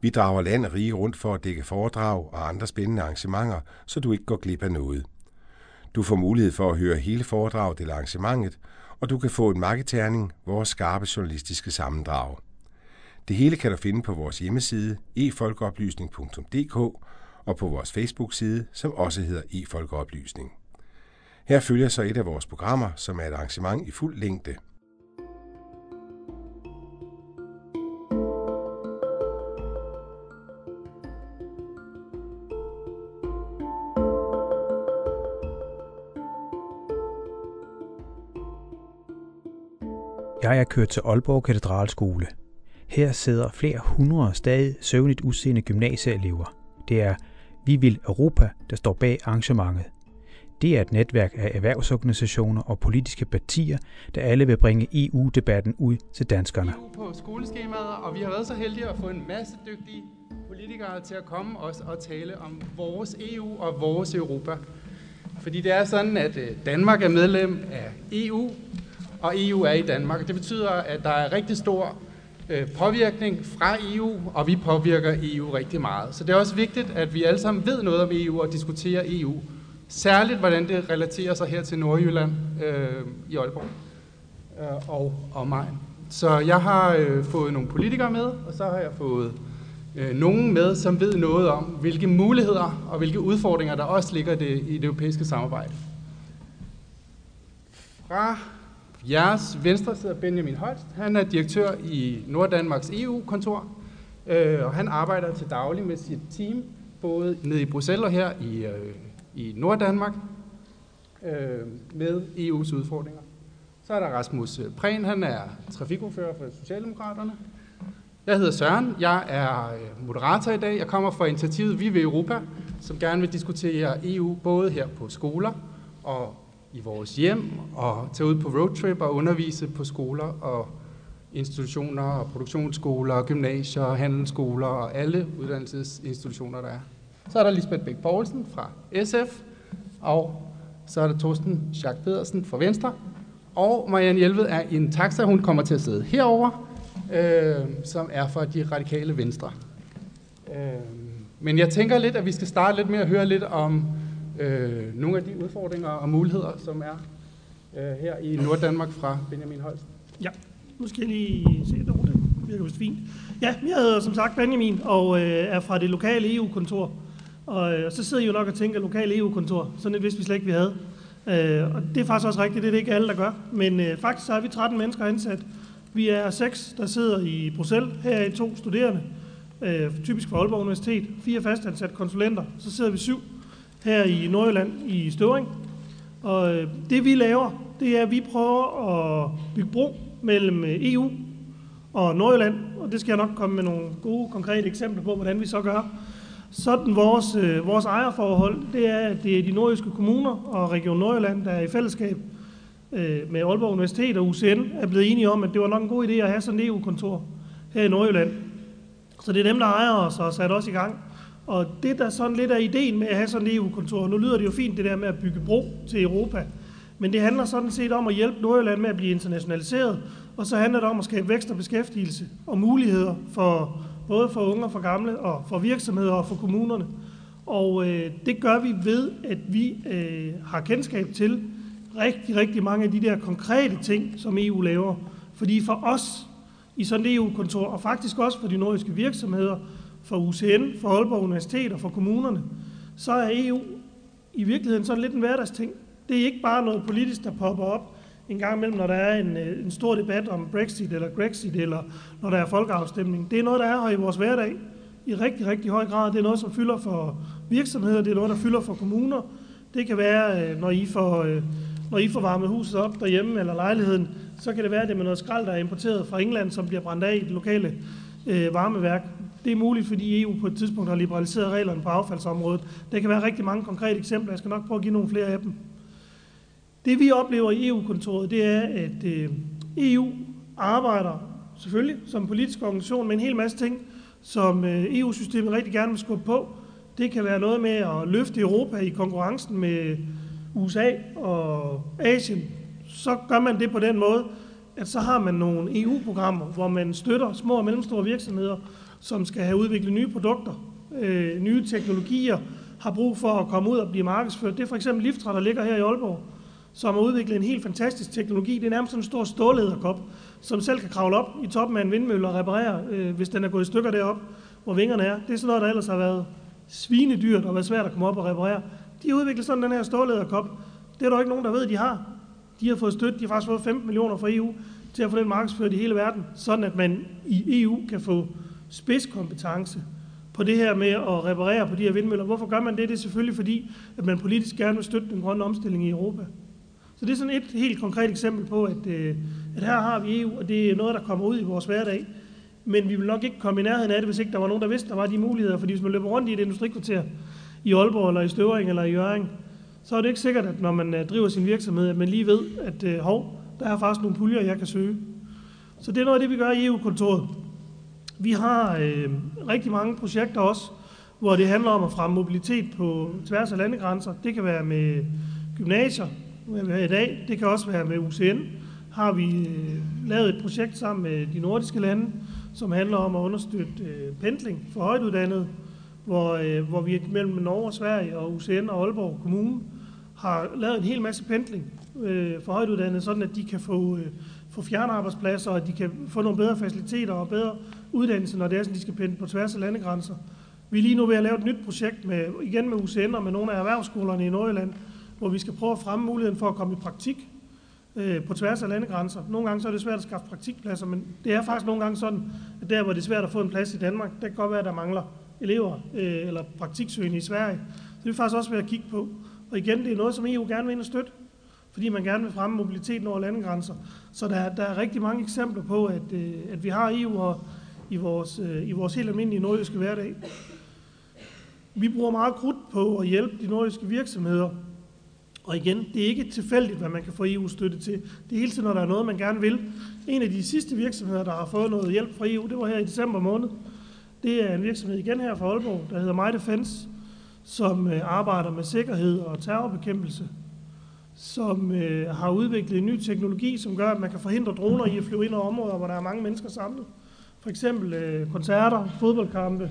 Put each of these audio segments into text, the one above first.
Vi drager land og rige rundt for at dække foredrag og andre spændende arrangementer, så du ikke går glip af noget. Du får mulighed for at høre hele foredraget eller arrangementet, og du kan få en marketerning, vores skarpe journalistiske sammendrag. Det hele kan du finde på vores hjemmeside efolkeoplysning.dk og på vores Facebook-side, som også hedder efolkeoplysning. Her følger så et af vores programmer, som er et arrangement i fuld længde – Jeg er kørt til Aalborg Katedralskole. Her sidder flere hundrede stadig søvnigt udseende gymnasieelever. Det er Vi vil Europa, der står bag arrangementet. Det er et netværk af erhvervsorganisationer og politiske partier, der alle vil bringe EU-debatten ud til danskerne. EU på skoleskemaet, og vi har været så heldige at få en masse dygtige politikere til at komme os og tale om vores EU og vores Europa. Fordi det er sådan, at øh, Danmark er medlem af EU, og EU er i Danmark. Det betyder, at der er rigtig stor øh, påvirkning fra EU, og vi påvirker EU rigtig meget. Så det er også vigtigt, at vi alle sammen ved noget om EU og diskuterer EU. Særligt, hvordan det relaterer sig her til Nordjylland øh, i Aalborg øh, og omegn. Så jeg har øh, fået nogle politikere med, og så har jeg fået øh, nogen med, som ved noget om, hvilke muligheder og hvilke udfordringer, der også ligger det, i det europæiske samarbejde. Fra Jeres venstre sidder Benjamin Holst. Han er direktør i Norddanmarks EU-kontor, øh, og han arbejder til daglig med sit team, både nede i Bruxelles og her i, øh, i Norddanmark, øh, med EU's udfordringer. Så er der Rasmus øh, Prehn, han er trafikordfører for Socialdemokraterne. Jeg hedder Søren, jeg er øh, moderator i dag. Jeg kommer fra initiativet Vi ved Europa, som gerne vil diskutere EU både her på skoler og i vores hjem og tage ud på roadtrip og undervise på skoler og institutioner og produktionsskoler og gymnasier og handelsskoler og alle uddannelsesinstitutioner, der er. Så er der Lisbeth Bæk Poulsen fra SF, og så er der Torsten Schack Pedersen fra Venstre, og Marianne Hjelved er en taxa, hun kommer til at sidde herover, øh, som er fra de radikale venstre. Øh, men jeg tænker lidt, at vi skal starte lidt med at høre lidt om øh, nogle af de udfordringer og muligheder, som er øh, her i Norddanmark fra Benjamin Holst. Ja, nu skal jeg lige se det over. Det virker vist fint. Ja, jeg hedder som sagt Benjamin og øh, er fra det lokale EU-kontor. Og øh, så sidder I jo nok og tænker, lokale EU-kontor, sådan et vidste vi slet ikke, vi havde. Øh, og det er faktisk også rigtigt, det er det ikke alle, der gør. Men øh, faktisk så er vi 13 mennesker ansat. Vi er seks, der sidder i Bruxelles. Her er to studerende, øh, typisk fra Aalborg Universitet. Fire fastansat konsulenter. Så sidder vi syv her i Nordjylland i Støvring. Og øh, det vi laver, det er, at vi prøver at bygge bro mellem øh, EU og Nordjylland, og det skal jeg nok komme med nogle gode, konkrete eksempler på, hvordan vi så gør. Sådan vores, øh, vores ejerforhold, det er, at det er de nordjyske kommuner og Region Nordjylland, der er i fællesskab øh, med Aalborg Universitet og UCN, er blevet enige om, at det var nok en god idé at have sådan et EU-kontor her i Nordjylland. Så det er dem, der ejer os og sat os i gang. Og det, der sådan lidt er ideen med at have sådan et EU-kontor, nu lyder det jo fint det der med at bygge bro til Europa, men det handler sådan set om at hjælpe Nordjylland med at blive internationaliseret, og så handler det om at skabe vækst og beskæftigelse og muligheder for både for unge og for gamle, og for virksomheder og for kommunerne. Og øh, det gør vi ved, at vi øh, har kendskab til rigtig, rigtig mange af de der konkrete ting, som EU laver. Fordi for os i sådan et EU-kontor, og faktisk også for de nordiske virksomheder, for UCN, for Aalborg Universitet og for kommunerne, så er EU i virkeligheden sådan lidt en hverdagsting. Det er ikke bare noget politisk, der popper op en gang imellem, når der er en, øh, en stor debat om Brexit eller Grexit, eller når der er folkeafstemning. Det er noget, der er her i vores hverdag i rigtig, rigtig høj grad. Det er noget, som fylder for virksomheder, det er noget, der fylder for kommuner. Det kan være, øh, når I får, øh, når I får varmet huset op derhjemme eller lejligheden, så kan det være, at det er med noget skrald, der er importeret fra England, som bliver brændt af i det lokale øh, varmeværk det er muligt, fordi EU på et tidspunkt har liberaliseret reglerne på affaldsområdet. Der kan være rigtig mange konkrete eksempler. Jeg skal nok prøve at give nogle flere af dem. Det vi oplever i EU-kontoret, det er, at øh, EU arbejder selvfølgelig som politisk organisation med en hel masse ting, som øh, EU-systemet rigtig gerne vil skubbe på. Det kan være noget med at løfte Europa i konkurrencen med USA og Asien. Så gør man det på den måde, at så har man nogle EU-programmer, hvor man støtter små og mellemstore virksomheder, som skal have udviklet nye produkter, øh, nye teknologier, har brug for at komme ud og blive markedsført. Det er for eksempel Liftra, der ligger her i Aalborg, som har udviklet en helt fantastisk teknologi. Det er nærmest sådan en stor stålederkop, som selv kan kravle op i toppen af en vindmølle og reparere, øh, hvis den er gået i stykker derop, hvor vingerne er. Det er sådan noget, der ellers har været svinedyrt og været svært at komme op og reparere. De har udviklet sådan den her stålederkop. Det er der ikke nogen, der ved, de har. De har fået støtte, de har faktisk fået 15 millioner fra EU til at få den markedsført i hele verden, sådan at man i EU kan få spidskompetence på det her med at reparere på de her vindmøller. Hvorfor gør man det? Det er selvfølgelig fordi, at man politisk gerne vil støtte den grønne omstilling i Europa. Så det er sådan et helt konkret eksempel på, at, øh, at her har vi EU, og det er noget, der kommer ud i vores hverdag. Men vi vil nok ikke komme i nærheden af det, hvis ikke der var nogen, der vidste, der var de muligheder. Fordi hvis man løber rundt i et industrikvarter i Aalborg, eller i Støvring, eller i Jøring, så er det ikke sikkert, at når man øh, driver sin virksomhed, at man lige ved, at øh, hov, der er faktisk nogle puljer, jeg kan søge. Så det er noget af det, vi gør i EU-kontoret. Vi har øh, rigtig mange projekter også, hvor det handler om at fremme mobilitet på tværs af landegrænser. Det kan være med gymnasier, vi i dag. Det kan også være med UCN. Har vi øh, lavet et projekt sammen med de nordiske lande, som handler om at understøtte øh, pendling for højtuddannede, hvor, øh, hvor vi mellem Norge og Sverige og UCN og Aalborg Kommune har lavet en hel masse pendling øh, for højtuddannede, sådan at de kan få, øh, få fjernarbejdspladser, og de kan få nogle bedre faciliteter og bedre uddannelse, når det er sådan, de skal pendle på tværs af landegrænser. Vi er lige nu ved at lave et nyt projekt med, igen med UCN og med nogle af erhvervsskolerne i Nordjylland, hvor vi skal prøve at fremme muligheden for at komme i praktik øh, på tværs af landegrænser. Nogle gange så er det svært at skaffe praktikpladser, men det er faktisk nogle gange sådan, at der hvor det er svært at få en plads i Danmark, der kan godt være, at der mangler elever øh, eller praktiksøgende i Sverige. Så det er faktisk også ved at kigge på. Og igen, det er noget, som EU gerne vil ind og støtte, fordi man gerne vil fremme mobiliteten over landegrænser. Så der, der er rigtig mange eksempler på, at, øh, at vi har EU og, i, vores, øh, i vores helt almindelige nordjyske hverdag. Vi bruger meget krudt på at hjælpe de nordiske virksomheder og igen, det er ikke tilfældigt, hvad man kan få EU-støtte til. Det er hele tiden, når der er noget, man gerne vil. En af de sidste virksomheder, der har fået noget hjælp fra EU, det var her i december måned. Det er en virksomhed igen her fra Aalborg, der hedder My Defense, som øh, arbejder med sikkerhed og terrorbekæmpelse, som øh, har udviklet en ny teknologi, som gør, at man kan forhindre droner i at flyve ind over områder, hvor der er mange mennesker samlet. For eksempel øh, koncerter, fodboldkampe.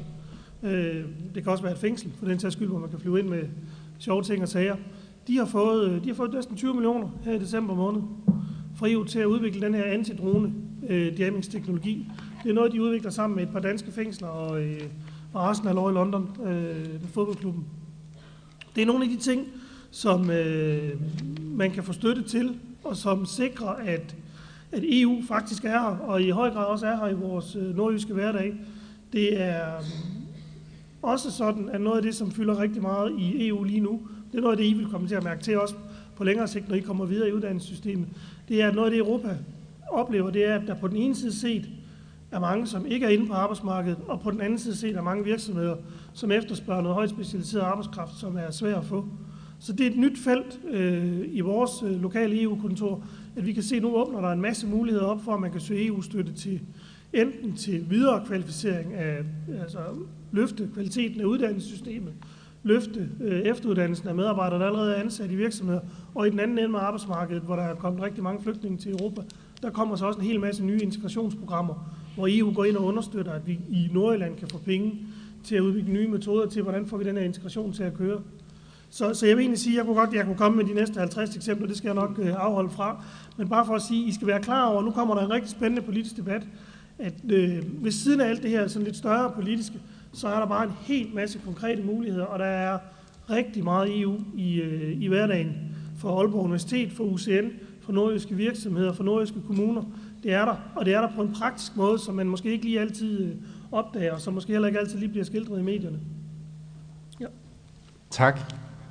Øh, det kan også være et fængsel, for den sags skyld, hvor man kan flyve ind med sjove ting og sager. De har fået, øh, de har fået næsten 20 millioner her i december måned fra EU til at udvikle den her antidrone øh, jamming-teknologi. Det er noget, de udvikler sammen med et par danske fængsler og, øh, og Arsenal over i London, øh, fodboldklubben. Det er nogle af de ting, som øh, man kan få støtte til, og som sikrer, at, at EU faktisk er her, og i høj grad også er her i vores øh, nordjyske hverdag. Det er mm, også sådan, at noget af det, som fylder rigtig meget i EU lige nu, det er noget af det, I vil komme til at mærke til også på længere sigt, når I kommer videre i uddannelsessystemet. Det er, at noget af det, Europa oplever, det er, at der på den ene side set er mange, som ikke er inde på arbejdsmarkedet, og på den anden side set er mange virksomheder, som efterspørger noget højt specialiseret arbejdskraft, som er svært at få. Så det er et nyt felt øh, i vores øh, lokale EU-kontor, at vi kan se, at nu åbner der en masse muligheder op for, at man kan søge EU-støtte til enten til videre kvalificering af, altså løfte kvaliteten af uddannelsessystemet, løfte øh, efteruddannelsen af medarbejdere, der allerede er ansat i virksomheder, og i den anden ende med arbejdsmarkedet, hvor der er kommet rigtig mange flygtninge til Europa, der kommer så også en hel masse nye integrationsprogrammer, hvor EU går ind og understøtter, at vi i Nordjylland kan få penge til at udvikle nye metoder til, hvordan får vi den her integration til at køre. Så, så jeg vil egentlig sige, at jeg kunne godt jeg kunne komme med de næste 50 eksempler, det skal jeg nok øh, afholde fra. Men bare for at sige, at I skal være klar over, at nu kommer der en rigtig spændende politisk debat, at øh, ved siden af alt det her sådan lidt større politiske, så er der bare en helt masse konkrete muligheder, og der er rigtig meget EU i, øh, i hverdagen for Aalborg Universitet, for UCN, for nordjyske virksomheder, for nordjyske kommuner. Det er der, og det er der på en praktisk måde, som man måske ikke lige altid øh, opdager, og som måske heller ikke altid lige bliver skildret i medierne. Ja. Tak.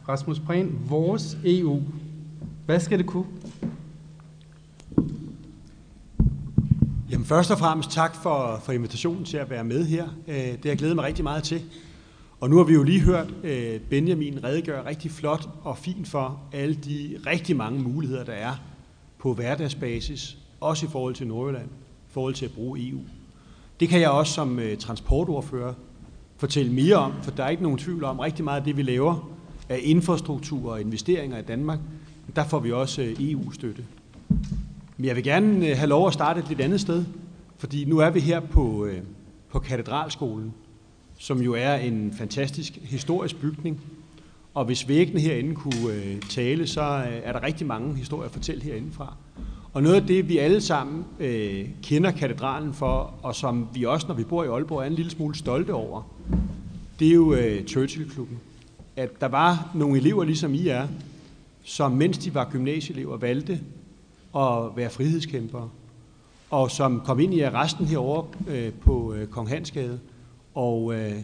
Rasmus Prehn, vores EU. Hvad skal det kunne? Jamen, først og fremmest tak for, for invitationen til at være med her. Øh, det har jeg glædet mig rigtig meget til. Og nu har vi jo lige hørt øh, Benjamin redegøre rigtig flot og fint for alle de rigtig mange muligheder, der er på hverdagsbasis, også i forhold til Nordjylland, i forhold til at bruge EU. Det kan jeg også som øh, transportordfører fortælle mere om, for der er ikke nogen tvivl om, rigtig meget af det, vi laver af infrastruktur og investeringer i Danmark, der får vi også EU-støtte. Men jeg vil gerne øh, have lov at starte et lidt andet sted, fordi nu er vi her på, øh, på Katedralskolen, som jo er en fantastisk historisk bygning. Og hvis væggene herinde kunne øh, tale, så er der rigtig mange historier at fortælle herindefra. Og noget af det, vi alle sammen øh, kender katedralen for, og som vi også, når vi bor i Aalborg, er en lille smule stolte over, det er jo øh, Churchill-klubben. At der var nogle elever, ligesom I er, som mens de var gymnasieelever, valgte at være frihedskæmpere, og som kom ind i arresten herovre øh, på øh, Kong Hansgade, og øh,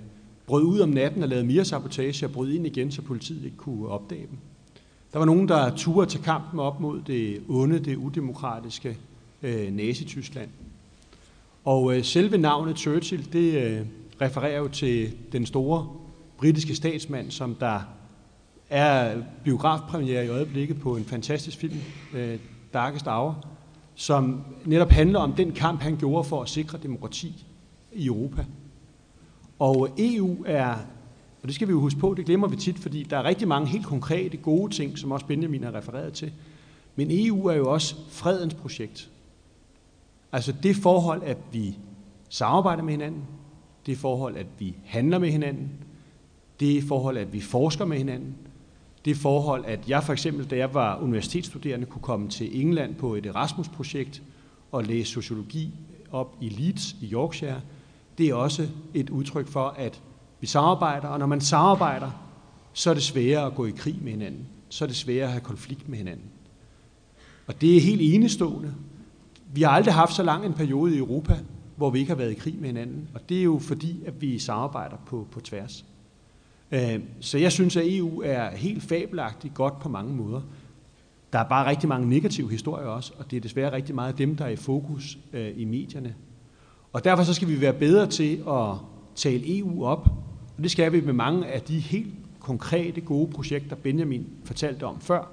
brød ud om natten og lavede mere sabotage og brød ind igen, så politiet ikke kunne opdage dem. Der var nogen, der turde til kampen op mod det onde, det udemokratiske øh, Nazi-Tyskland. Og øh, selve navnet Churchill, det øh, refererer jo til den store britiske statsmand, som der er biografpremiere i øjeblikket på en fantastisk film, øh, Darkest Hour, som netop handler om den kamp, han gjorde for at sikre demokrati i Europa. Og EU er, og det skal vi jo huske på, det glemmer vi tit, fordi der er rigtig mange helt konkrete, gode ting, som også Benjamin har refereret til. Men EU er jo også fredens projekt. Altså det forhold, at vi samarbejder med hinanden, det forhold, at vi handler med hinanden, det forhold, at vi forsker med hinanden, det forhold, at jeg for eksempel, da jeg var universitetsstuderende, kunne komme til England på et Erasmus-projekt og læse sociologi op i Leeds i Yorkshire, det er også et udtryk for, at vi samarbejder, og når man samarbejder, så er det sværere at gå i krig med hinanden. Så er det sværere at have konflikt med hinanden. Og det er helt enestående. Vi har aldrig haft så lang en periode i Europa, hvor vi ikke har været i krig med hinanden. Og det er jo fordi, at vi samarbejder på, på tværs. Øh, så jeg synes, at EU er helt fabelagtigt godt på mange måder. Der er bare rigtig mange negative historier også, og det er desværre rigtig meget af dem, der er i fokus øh, i medierne og derfor så skal vi være bedre til at tale EU op, og det skal vi med mange af de helt konkrete gode projekter, Benjamin fortalte om før,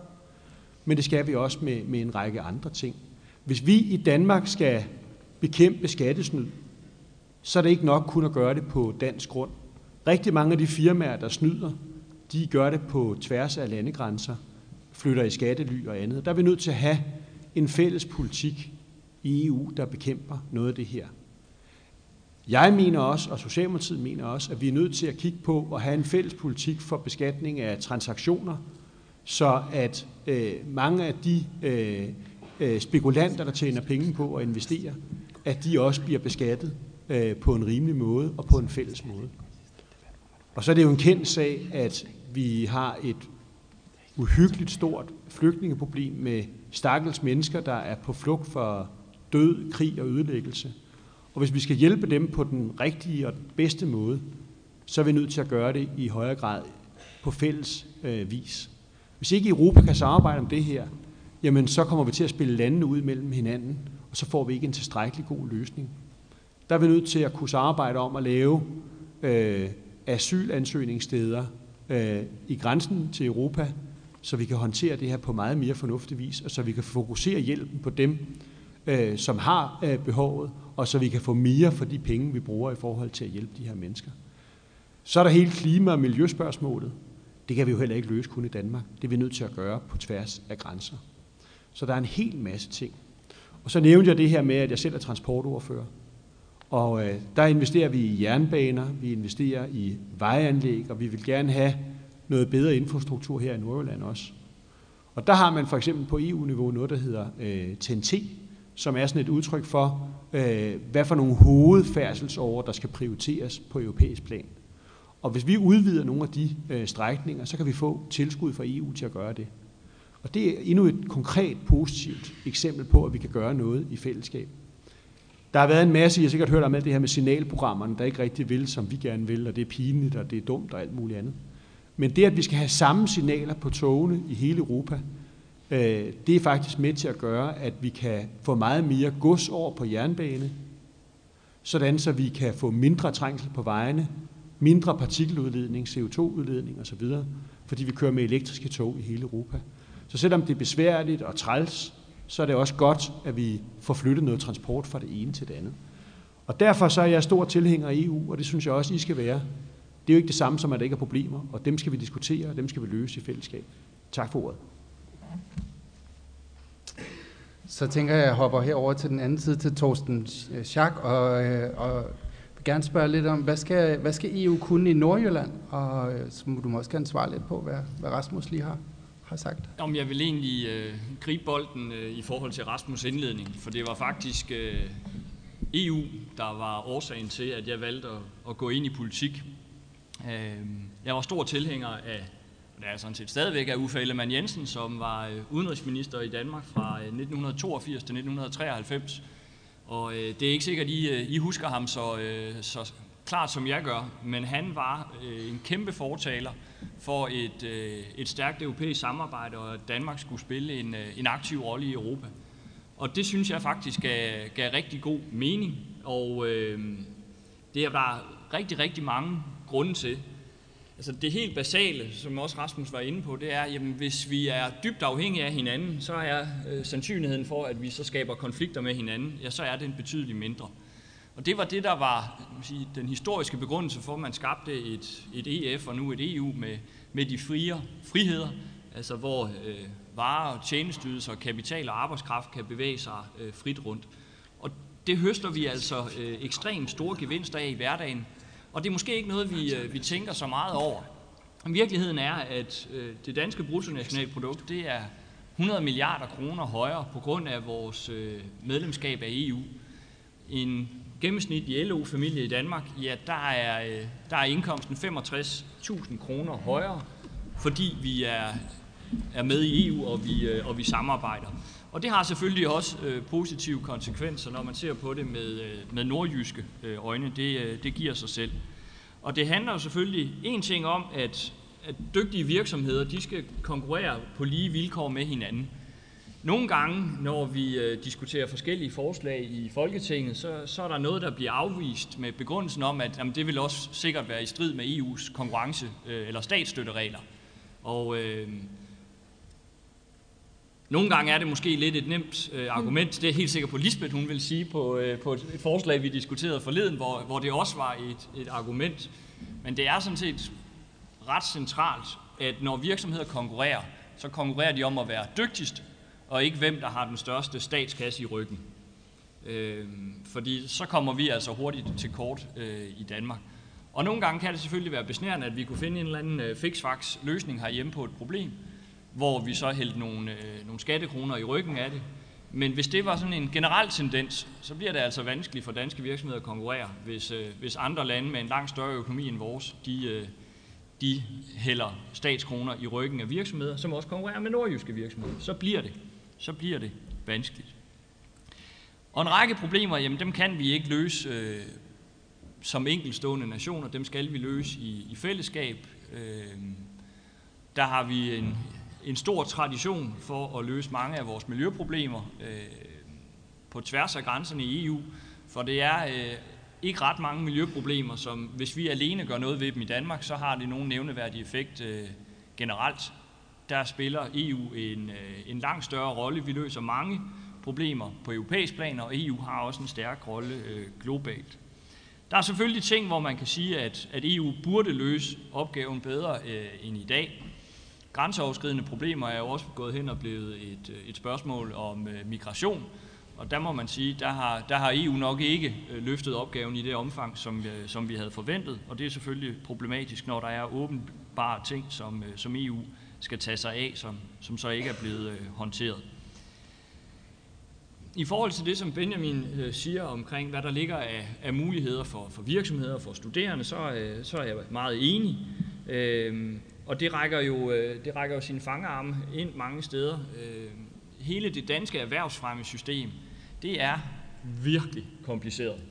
men det skal vi også med, med en række andre ting. Hvis vi i Danmark skal bekæmpe skattesnyd, så er det ikke nok kun at gøre det på dansk grund. Rigtig mange af de firmaer, der snyder, de gør det på tværs af landegrænser, flytter i skattely og andet. Der er vi nødt til at have en fælles politik i EU, der bekæmper noget af det her. Jeg mener også, og Socialdemokratiet mener også, at vi er nødt til at kigge på og have en fælles politik for beskatning af transaktioner, så at øh, mange af de øh, øh, spekulanter, der tjener penge på at investere, at de også bliver beskattet øh, på en rimelig måde og på en fælles måde. Og så er det jo en kendt sag, at vi har et uhyggeligt stort flygtningeproblem med stakkels mennesker, der er på flugt for død, krig og ødelæggelse – og hvis vi skal hjælpe dem på den rigtige og den bedste måde, så er vi nødt til at gøre det i højere grad på fælles øh, vis. Hvis ikke Europa kan samarbejde om det her, jamen så kommer vi til at spille landene ud mellem hinanden, og så får vi ikke en tilstrækkelig god løsning. Der er vi nødt til at kunne samarbejde om at lave øh, asylansøgningssteder øh, i grænsen til Europa, så vi kan håndtere det her på meget mere fornuftig vis, og så vi kan fokusere hjælpen på dem, øh, som har øh, behovet, og så vi kan få mere for de penge, vi bruger i forhold til at hjælpe de her mennesker. Så er der hele klima- og miljøspørgsmålet. Det kan vi jo heller ikke løse kun i Danmark. Det er vi nødt til at gøre på tværs af grænser. Så der er en hel masse ting. Og så nævnte jeg det her med, at jeg selv er transportordfører. Og øh, der investerer vi i jernbaner, vi investerer i vejanlæg, og vi vil gerne have noget bedre infrastruktur her i Nordjylland også. Og der har man for eksempel på EU-niveau noget, der hedder øh, TNT, som er sådan et udtryk for, øh, hvad for nogle hovedfærdselsårer, der skal prioriteres på europæisk plan. Og hvis vi udvider nogle af de øh, strækninger, så kan vi få tilskud fra EU til at gøre det. Og det er endnu et konkret positivt eksempel på, at vi kan gøre noget i fællesskab. Der har været en masse, jeg har sikkert hørt om alt det her med signalprogrammerne, der ikke rigtig vil, som vi gerne vil, og det er pinligt, og det er dumt og alt muligt andet. Men det, at vi skal have samme signaler på togene i hele Europa, Øh, det er faktisk med til at gøre, at vi kan få meget mere gods over på jernbane, sådan så vi kan få mindre trængsel på vejene, mindre partikeludledning, CO2-udledning osv., fordi vi kører med elektriske tog i hele Europa. Så selvom det er besværligt og træls, så er det også godt, at vi får flyttet noget transport fra det ene til det andet. Og derfor så er jeg stor tilhænger af EU, og det synes jeg også, I skal være. Det er jo ikke det samme som, at der ikke er problemer, og dem skal vi diskutere, og dem skal vi løse i fællesskab. Tak for ordet. Så tænker jeg, at jeg hopper herover til den anden side til Torsten Schack, og, øh, og vil gerne spørge lidt om, hvad skal, hvad skal EU kunne i Nordjylland? Og øh, så må du måske ansvare svare lidt på, hvad, hvad Rasmus lige har, har sagt. Om jeg vil egentlig øh, gribe bolden øh, i forhold til Rasmus' indledning, for det var faktisk øh, EU, der var årsagen til, at jeg valgte at, at gå ind i politik. Øh, jeg var stor tilhænger af det er sådan set stadigvæk af Uffe Ellemann Jensen, som var øh, udenrigsminister i Danmark fra øh, 1982 til 1993. Og øh, det er ikke sikkert, I, øh, I husker ham så, øh, så klart, som jeg gør, men han var øh, en kæmpe fortaler for et, øh, et stærkt europæisk samarbejde, og at Danmark skulle spille en, øh, en aktiv rolle i Europa. Og det synes jeg faktisk gav, gav rigtig god mening, og øh, det er der rigtig, rigtig mange grunde til. Altså det helt basale, som også Rasmus var inde på, det er, at hvis vi er dybt afhængige af hinanden, så er øh, sandsynligheden for, at vi så skaber konflikter med hinanden, ja, så er den betydeligt mindre. Og det var det, der var sige, den historiske begrundelse for, at man skabte et, et EF og nu et EU med, med de frie friheder, altså hvor øh, varer, tjenestydelser, kapital og arbejdskraft kan bevæge sig øh, frit rundt. Og det høster vi altså øh, ekstremt store gevinster af i hverdagen, og det er måske ikke noget, vi, øh, vi tænker så meget over. Virkeligheden er, at øh, det danske bruttonationalprodukt, det er 100 milliarder kroner højere på grund af vores øh, medlemskab af EU. En gennemsnitlig LO-familie i Danmark, ja, der er, øh, der er indkomsten 65.000 kroner højere, fordi vi er, er med i EU, og vi, øh, og vi samarbejder. Og det har selvfølgelig også øh, positive konsekvenser, når man ser på det med, øh, med nordjyske øh, øjne. Det, øh, det giver sig selv. Og det handler jo selvfølgelig en ting om, at, at dygtige virksomheder de skal konkurrere på lige vilkår med hinanden. Nogle gange, når vi øh, diskuterer forskellige forslag i Folketinget, så, så er der noget, der bliver afvist med begrundelsen om, at jamen, det vil også sikkert være i strid med EU's konkurrence- øh, eller statsstøtteregler. Og øh, nogle gange er det måske lidt et nemt øh, argument. Det er helt sikkert på Lisbeth, hun vil sige på, øh, på et, et forslag, vi diskuterede forleden, hvor, hvor det også var et, et argument. Men det er sådan set ret centralt, at når virksomheder konkurrerer, så konkurrerer de om at være dygtigst, og ikke hvem, der har den største statskasse i ryggen. Øh, fordi så kommer vi altså hurtigt til kort øh, i Danmark. Og nogle gange kan det selvfølgelig være besnærende, at vi kunne finde en eller anden øh, fixfax løsning herhjemme på et problem, hvor vi så hældte nogle, øh, nogle skattekroner i ryggen af det. Men hvis det var sådan en generel tendens, så bliver det altså vanskeligt for danske virksomheder at konkurrere, hvis, øh, hvis andre lande med en langt større økonomi end vores, de, øh, de hælder statskroner i ryggen af virksomheder, som også konkurrerer med nordjyske virksomheder. Så bliver det, så bliver det vanskeligt. Og en række problemer, jamen dem kan vi ikke løse øh, som enkeltstående nationer, dem skal vi løse i, i fællesskab. Øh, der har vi en, en stor tradition for at løse mange af vores miljøproblemer øh, på tværs af grænserne i EU, for det er øh, ikke ret mange miljøproblemer, som hvis vi alene gør noget ved dem i Danmark, så har det nogen nævneværdig effekt øh, generelt. Der spiller EU en, øh, en langt større rolle. Vi løser mange problemer på europæisk plan, og EU har også en stærk rolle øh, globalt. Der er selvfølgelig ting, hvor man kan sige, at, at EU burde løse opgaven bedre øh, end i dag grænseoverskridende problemer er jo også gået hen og blevet et, øh, et spørgsmål om øh, migration. Og der må man sige, der har, der har EU nok ikke øh, løftet opgaven i det omfang, som, øh, som vi havde forventet. Og det er selvfølgelig problematisk, når der er åbenbare ting, som, som EU skal tage sig af, som, som så ikke er blevet øh, håndteret. I forhold til det, som Benjamin øh, siger omkring, hvad der ligger af, af muligheder for, for virksomheder, og for studerende, så, øh, så er jeg meget enig. Øhm, og det rækker jo, øh, det rækker jo sine fangearme ind mange steder. Øh, hele det danske erhvervsfremmesystem, det er virkelig kompliceret.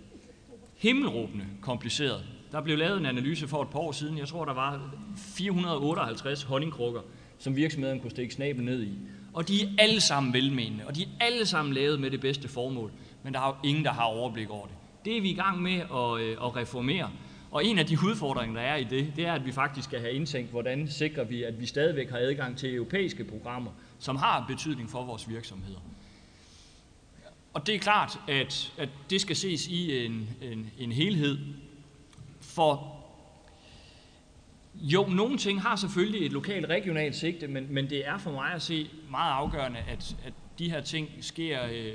Himmelråbende kompliceret. Der blev lavet en analyse for et par år siden. Jeg tror, der var 458 honningkrukker, som virksomheden kunne stikke snabel ned i. Og de er alle sammen velmenende, og de er alle sammen lavet med det bedste formål. Men der er jo ingen, der har overblik over det. Det er vi i gang med at, øh, at reformere. Og en af de udfordringer, der er i det, det er, at vi faktisk skal have indtænkt, hvordan sikrer vi, at vi stadigvæk har adgang til europæiske programmer, som har betydning for vores virksomheder. Og det er klart, at, at det skal ses i en, en, en helhed. For jo, nogle ting har selvfølgelig et lokalt regionalt sigte, men, men det er for mig at se meget afgørende, at, at de her ting sker øh,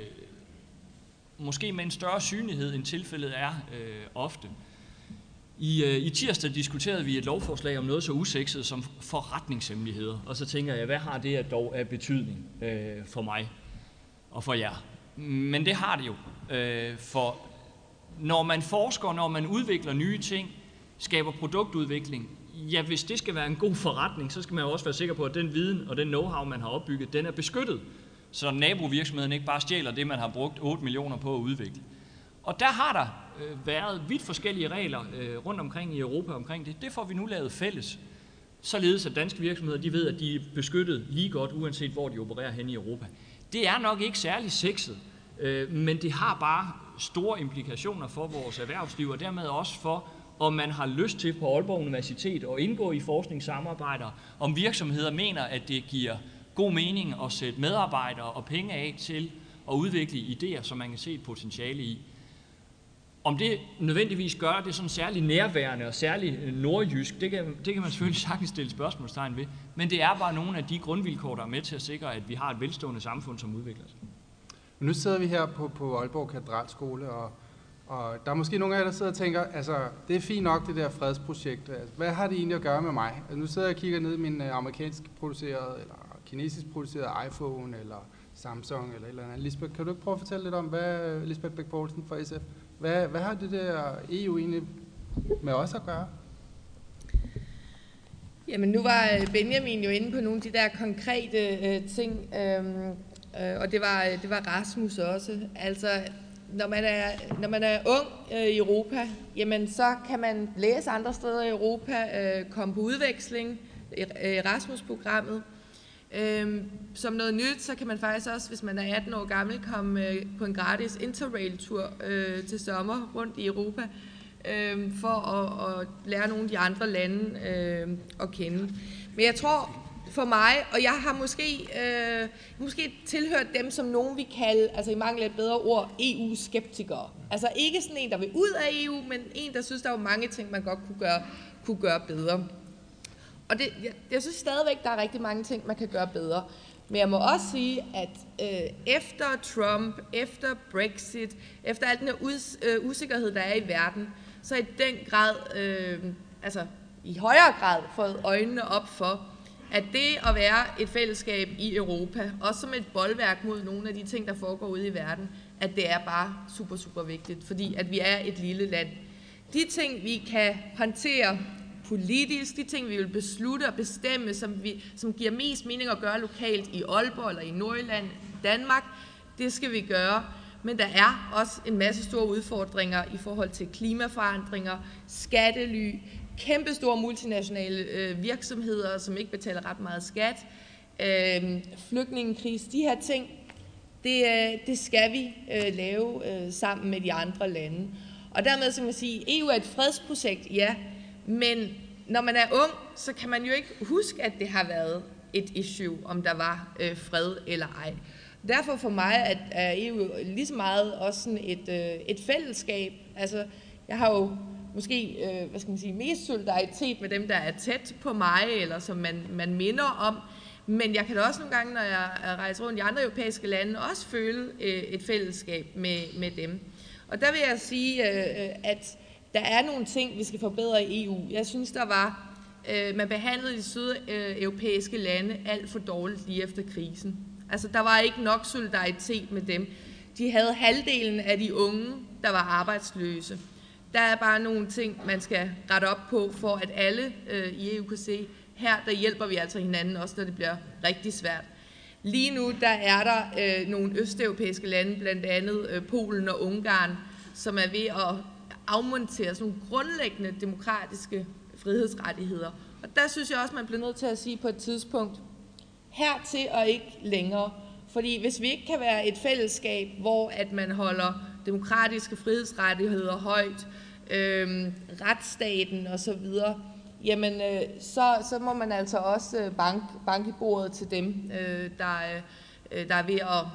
måske med en større synlighed, end tilfældet er øh, ofte. I, øh, I tirsdag diskuterede vi et lovforslag om noget så usekset som forretningshemmeligheder, og så tænker jeg, hvad har det dog af betydning øh, for mig og for jer? Men det har det jo, øh, for når man forsker, når man udvikler nye ting, skaber produktudvikling, ja, hvis det skal være en god forretning, så skal man jo også være sikker på, at den viden og den know-how, man har opbygget, den er beskyttet, så nabovirksomheden ikke bare stjæler det, man har brugt 8 millioner på at udvikle. Og der har der øh, været vidt forskellige regler øh, rundt omkring i Europa omkring det. Det får vi nu lavet fælles, således at danske virksomheder de ved, at de er beskyttet lige godt, uanset hvor de opererer hen i Europa. Det er nok ikke særlig sexet, øh, men det har bare store implikationer for vores erhvervsliv, og dermed også for, om man har lyst til på Aalborg Universitet at indgå i forskningssamarbejder, om virksomheder mener, at det giver god mening at sætte medarbejdere og penge af til at udvikle idéer, som man kan se et potentiale i. Om det nødvendigvis gør det sådan særlig nærværende og særlig øh, nordjysk, det kan, det kan man selvfølgelig sagtens stille spørgsmålstegn ved. Men det er bare nogle af de grundvilkår, der er med til at sikre, at vi har et velstående samfund, som udvikler sig. Nu sidder vi her på, på Aalborg Katedralskole, og, og der er måske nogle af jer, der sidder og tænker, altså det er fint nok det der fredsprojekt. Altså, hvad har det egentlig at gøre med mig? Altså, nu sidder jeg og kigger ned i min øh, amerikansk producerede, eller kinesisk producerede iPhone, eller Samsung, eller et eller andet. Lisbeth, kan du ikke prøve at fortælle lidt om, hvad Lisbeth Bæk Poulsen fra SF, hvad, hvad har det der EU egentlig med os at gøre? Jamen nu var øh, Benjamin jo inde på nogle af de der konkrete øh, ting, øhm, øh, og det var, øh, det var Rasmus også. Altså, når man er, når man er ung øh, i Europa, jamen så kan man læse andre steder i Europa, øh, komme på udveksling, øh, Erasmus-programmet. Øh, som noget nyt, så kan man faktisk også, hvis man er 18 år gammel, komme øh, på en gratis interrail-tur øh, til sommer rundt i Europa, øh, for at, at lære nogle af de andre lande øh, at kende. Men jeg tror for mig, og jeg har måske, øh, måske tilhørt dem, som nogen vi kalde, altså i mangel af et bedre ord, EU-skeptikere. Altså ikke sådan en, der vil ud af EU, men en, der synes, der var mange ting, man godt kunne gøre, kunne gøre bedre. Og det, jeg, jeg synes stadigvæk, der er rigtig mange ting, man kan gøre bedre. Men jeg må også sige, at øh, efter Trump, efter Brexit, efter al den her us, øh, usikkerhed, der er i verden, så i den grad, øh, altså i højere grad, fået øjnene op for, at det at være et fællesskab i Europa, også som et boldværk mod nogle af de ting, der foregår ude i verden, at det er bare super, super vigtigt, fordi at vi er et lille land. De ting, vi kan håndtere politisk, de ting, vi vil beslutte og bestemme, som, vi, som giver mest mening at gøre lokalt i Aalborg eller i Nordjylland, Danmark, det skal vi gøre. Men der er også en masse store udfordringer i forhold til klimaforandringer, skattely, kæmpestore multinationale øh, virksomheder, som ikke betaler ret meget skat, øh, flygtningekris, de her ting, det, øh, det skal vi øh, lave øh, sammen med de andre lande. Og dermed så man sige, EU er et fredsprojekt, ja, men når man er ung, så kan man jo ikke huske, at det har været et issue, om der var øh, fred eller ej. Derfor for mig at, er EU lige så meget også sådan et, øh, et fællesskab. Altså, jeg har jo måske øh, hvad skal man sige, mest solidaritet med dem, der er tæt på mig, eller som man, man minder om. Men jeg kan da også nogle gange, når jeg rejser rundt i andre europæiske lande, også føle øh, et fællesskab med, med dem. Og der vil jeg sige, øh, øh at der er nogle ting, vi skal forbedre i EU. Jeg synes, der var, øh, man behandlede de sydeuropæiske lande alt for dårligt lige efter krisen. Altså, der var ikke nok solidaritet med dem. De havde halvdelen af de unge, der var arbejdsløse. Der er bare nogle ting, man skal rette op på, for at alle øh, i EU kan se, her der hjælper vi altså hinanden, også når det bliver rigtig svært. Lige nu der er der øh, nogle østeuropæiske lande, blandt andet øh, Polen og Ungarn, som er ved at afmontere sådan nogle grundlæggende demokratiske frihedsrettigheder. Og der synes jeg også, man bliver nødt til at sige på et tidspunkt, hertil og ikke længere. Fordi hvis vi ikke kan være et fællesskab, hvor at man holder demokratiske frihedsrettigheder højt, øh, retsstaten osv., jamen øh, så, så må man altså også øh, bank, banke i bordet til dem, øh, der, øh, øh der er ved at,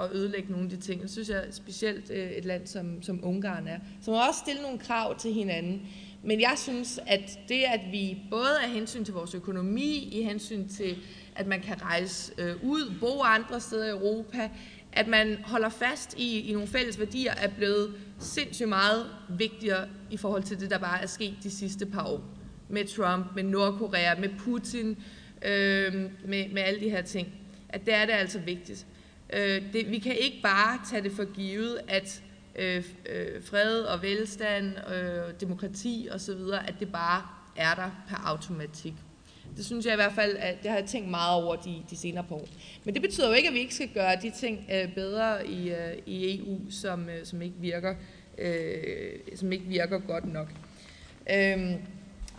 at ødelægge nogle af de ting. Det synes jeg specielt øh, et land som, som Ungarn er. Så man må også stille nogle krav til hinanden. Men jeg synes, at det, at vi både af hensyn til vores økonomi, i hensyn til, at man kan rejse øh, ud, bo andre steder i Europa, at man holder fast i, i nogle fælles værdier, er blevet sindssygt meget vigtigere i forhold til det, der bare er sket de sidste par år. Med Trump, med Nordkorea, med Putin, øh, med, med alle de her ting. At det er det altså vigtigt. Øh, det, vi kan ikke bare tage det for givet, at øh, øh, fred og velstand, øh, demokrati osv., at det bare er der per automatik. Det synes jeg i hvert fald, at det har jeg tænkt meget over de, de senere par år. Men det betyder jo ikke, at vi ikke skal gøre de ting øh, bedre i, øh, i EU, som, øh, som, ikke virker, øh, som ikke virker godt nok. Øhm,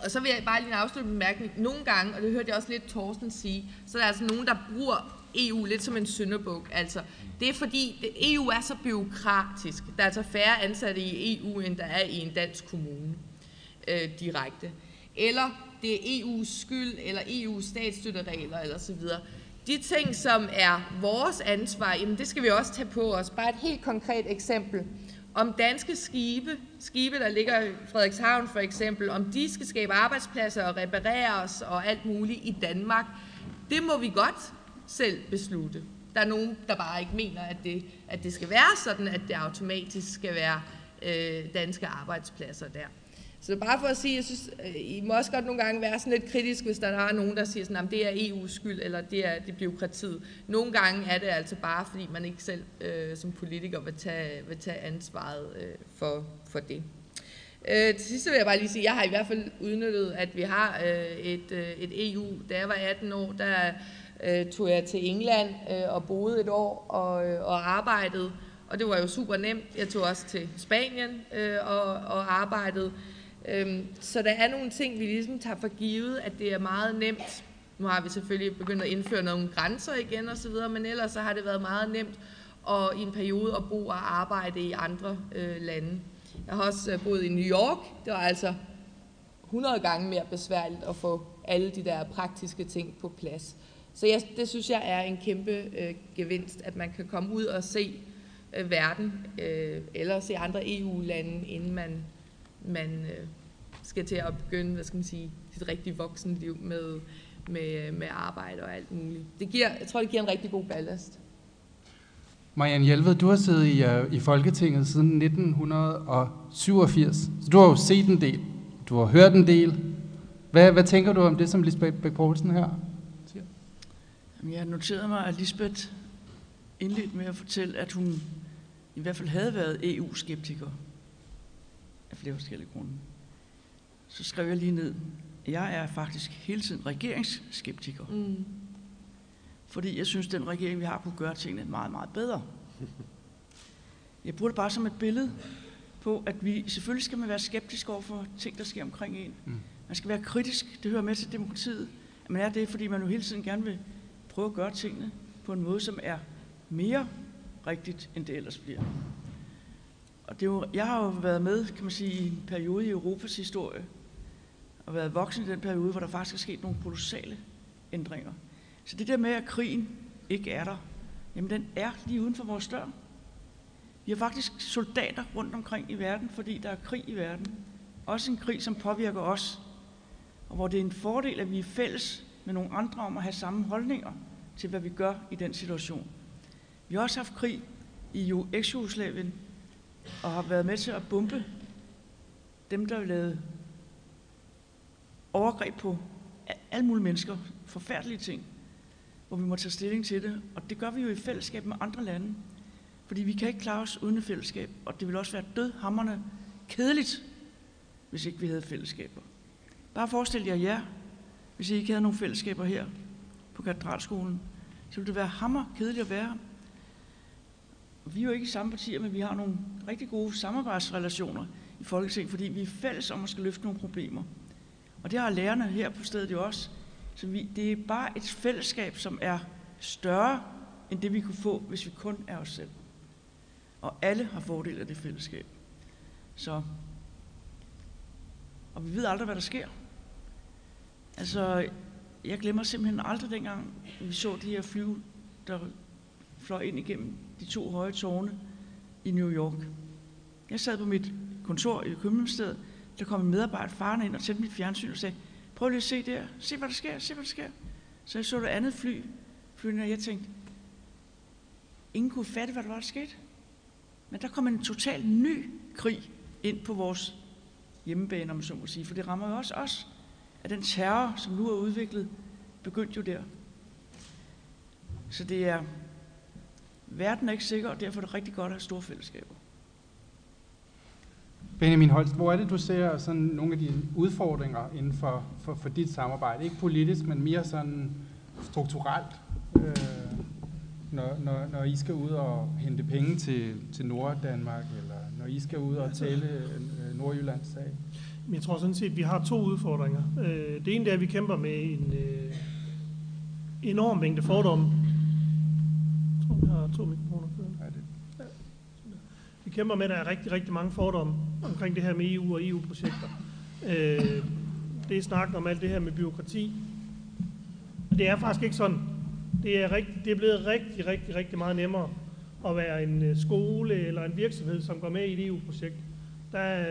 og så vil jeg bare lige en afsluttende bemærkning. Nogle gange, og det hørte jeg også lidt Thorsten sige, så er der altså nogen, der bruger EU lidt som en syndebuk. Altså, det er fordi, EU er så byråkratisk. Der er altså færre ansatte i EU, end der er i en dansk kommune øh, direkte. Eller det er EU's skyld, eller EU's statsstøtteregler, eller så videre. De ting, som er vores ansvar, jamen det skal vi også tage på os. Bare et helt konkret eksempel. Om danske skibe, skibe der ligger i Frederikshavn for eksempel, om de skal skabe arbejdspladser og repareres og alt muligt i Danmark, det må vi godt selv beslutte. Der er nogen, der bare ikke mener, at det, at det skal være sådan, at det automatisk skal være øh, danske arbejdspladser der. Så det er bare for at sige, jeg synes, øh, I må også godt nogle gange være sådan lidt kritisk, hvis der er nogen, der siger sådan, at det er EU's skyld, eller det er det byråkratiet. Nogle gange er det altså bare, fordi man ikke selv øh, som politiker vil tage, vil tage ansvaret øh, for, for det. Øh, til sidst vil jeg bare lige sige, at jeg har i hvert fald udnyttet, at vi har øh, et, øh, et EU. Da jeg var 18 år, der øh, tog jeg til England øh, og boede et år og, øh, og arbejdede. Og det var jo super nemt. Jeg tog også til Spanien øh, og, og arbejdede. Øhm, så der er nogle ting, vi ligesom tager for givet, at det er meget nemt. Nu har vi selvfølgelig begyndt at indføre nogle grænser igen osv., men ellers så har det været meget nemt og i en periode at bo og arbejde i andre øh, lande. Jeg har også øh, boet i New York. Det var altså 100 gange mere besværligt at få alle de der praktiske ting på plads. Så jeg, det synes jeg er en kæmpe øh, gevinst, at man kan komme ud og se øh, verden, øh, eller se andre EU-lande, inden man, man øh, skal til at begynde, hvad skal man sige, sit rigtige voksenliv med, med, med arbejde og alt muligt. Det giver, jeg tror, det giver en rigtig god ballast. Marianne Hjelved, du har siddet i, uh, i Folketinget siden 1987, så du har jo set en del, du har hørt en del. Hvad, hvad tænker du om det, som Lisbeth Bæk Poulsen her siger? Jeg har noteret mig, at Lisbeth indledte med at fortælle, at hun i hvert fald havde været EU-skeptiker af flere forskellige grunde så skrev jeg lige ned, jeg er faktisk hele tiden regeringsskeptiker. Mm. Fordi jeg synes, den regering, vi har, kunne gøre tingene meget, meget bedre. Jeg bruger det bare som et billede på, at vi selvfølgelig skal man være skeptisk over for ting, der sker omkring en. Mm. Man skal være kritisk. Det hører med til demokratiet. At man er det, fordi man jo hele tiden gerne vil prøve at gøre tingene på en måde, som er mere rigtigt, end det ellers bliver. Og det er jo, jeg har jo været med, kan man sige, i en periode i Europas historie, og været voksen i den periode, hvor der faktisk er sket nogle kolossale ændringer. Så det der med, at krigen ikke er der, jamen den er lige uden for vores dør. Vi har faktisk soldater rundt omkring i verden, fordi der er krig i verden. Også en krig, som påvirker os. Og hvor det er en fordel, at vi er fælles med nogle andre om at have samme holdninger til, hvad vi gør i den situation. Vi har også haft krig i eks-Jugoslavien, og har været med til at bombe dem, der lavede overgreb på alle mulige mennesker, forfærdelige ting, hvor vi må tage stilling til det. Og det gør vi jo i fællesskab med andre lande. Fordi vi kan ikke klare os uden et fællesskab, og det vil også være dødhammerne kedeligt, hvis ikke vi havde fællesskaber. Bare forestil jer jer, hvis I ikke havde nogen fællesskaber her på katedralskolen, så ville det være hammer kedeligt at være Vi er jo ikke i samme partier, men vi har nogle rigtig gode samarbejdsrelationer i Folketinget, fordi vi er fælles om at skal løfte nogle problemer. Og det har lærerne her på stedet jo også. Så vi, det er bare et fællesskab, som er større end det, vi kunne få, hvis vi kun er os selv. Og alle har fordel af det fællesskab. Så, og vi ved aldrig, hvad der sker. Altså, jeg glemmer simpelthen aldrig dengang, vi så de her fly, der fløj ind igennem de to høje tårne i New York. Jeg sad på mit kontor i Københavnsstedet, der kom en medarbejder farne ind og tændte mit fjernsyn og sagde, prøv lige at se der, se hvad der sker, se hvad der sker. Så jeg så det andet fly, flyende, og jeg tænkte, ingen kunne fatte, hvad der var, der skete. Men der kom en total ny krig ind på vores hjemmebane, om man så må sige, for det rammer jo også os, at den terror, som nu er udviklet, begyndte jo der. Så det er, verden er ikke sikker, og derfor er det rigtig godt at have store fællesskaber. Benjamin Holst, hvor er det, du ser sådan nogle af de udfordringer inden for, for, for dit samarbejde? Ikke politisk, men mere sådan strukturelt, øh, når, når, når I skal ud og hente penge til, til Norddanmark, eller når I skal ud og tale øh, Nordjyllands sag? Jeg tror sådan set, at vi har to udfordringer. Øh, det ene er, at vi kæmper med en øh, enorm mængde fordomme. Jeg tror, vi har to mikrofoner. Vi kæmper med, at der er rigtig, rigtig mange fordomme omkring det her med EU og EU-projekter. Øh, det er snakken om alt det her med byråkrati. Det er faktisk ikke sådan. Det er, rigtig, det er blevet rigtig, rigtig, rigtig meget nemmere at være en øh, skole eller en virksomhed, som går med i et EU-projekt. Der,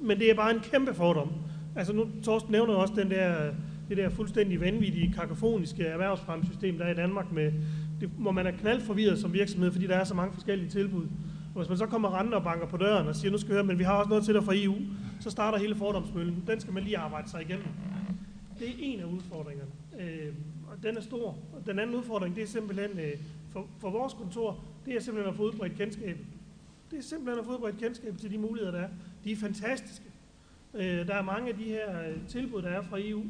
men det er bare en kæmpe fordom. Altså nu, Torsten nævner også den der, det der fuldstændig vanvittige, kakofoniske erhvervsfremsystem, der er i Danmark, med, det, hvor man er knaldforvirret som virksomhed, fordi der er så mange forskellige tilbud. Og hvis man så kommer rende og banker på døren og siger, nu skal vi høre, men vi har også noget til dig fra EU, så starter hele fordomsmøllen. Den skal man lige arbejde sig igennem. Det er en af udfordringerne. Øh, og den er stor. Og den anden udfordring, det er simpelthen, øh, for, for vores kontor, det er simpelthen at få udbredt kendskab. Det er simpelthen at få udbredt kendskab til de muligheder, der er. De er fantastiske. Øh, der er mange af de her øh, tilbud, der er fra EU,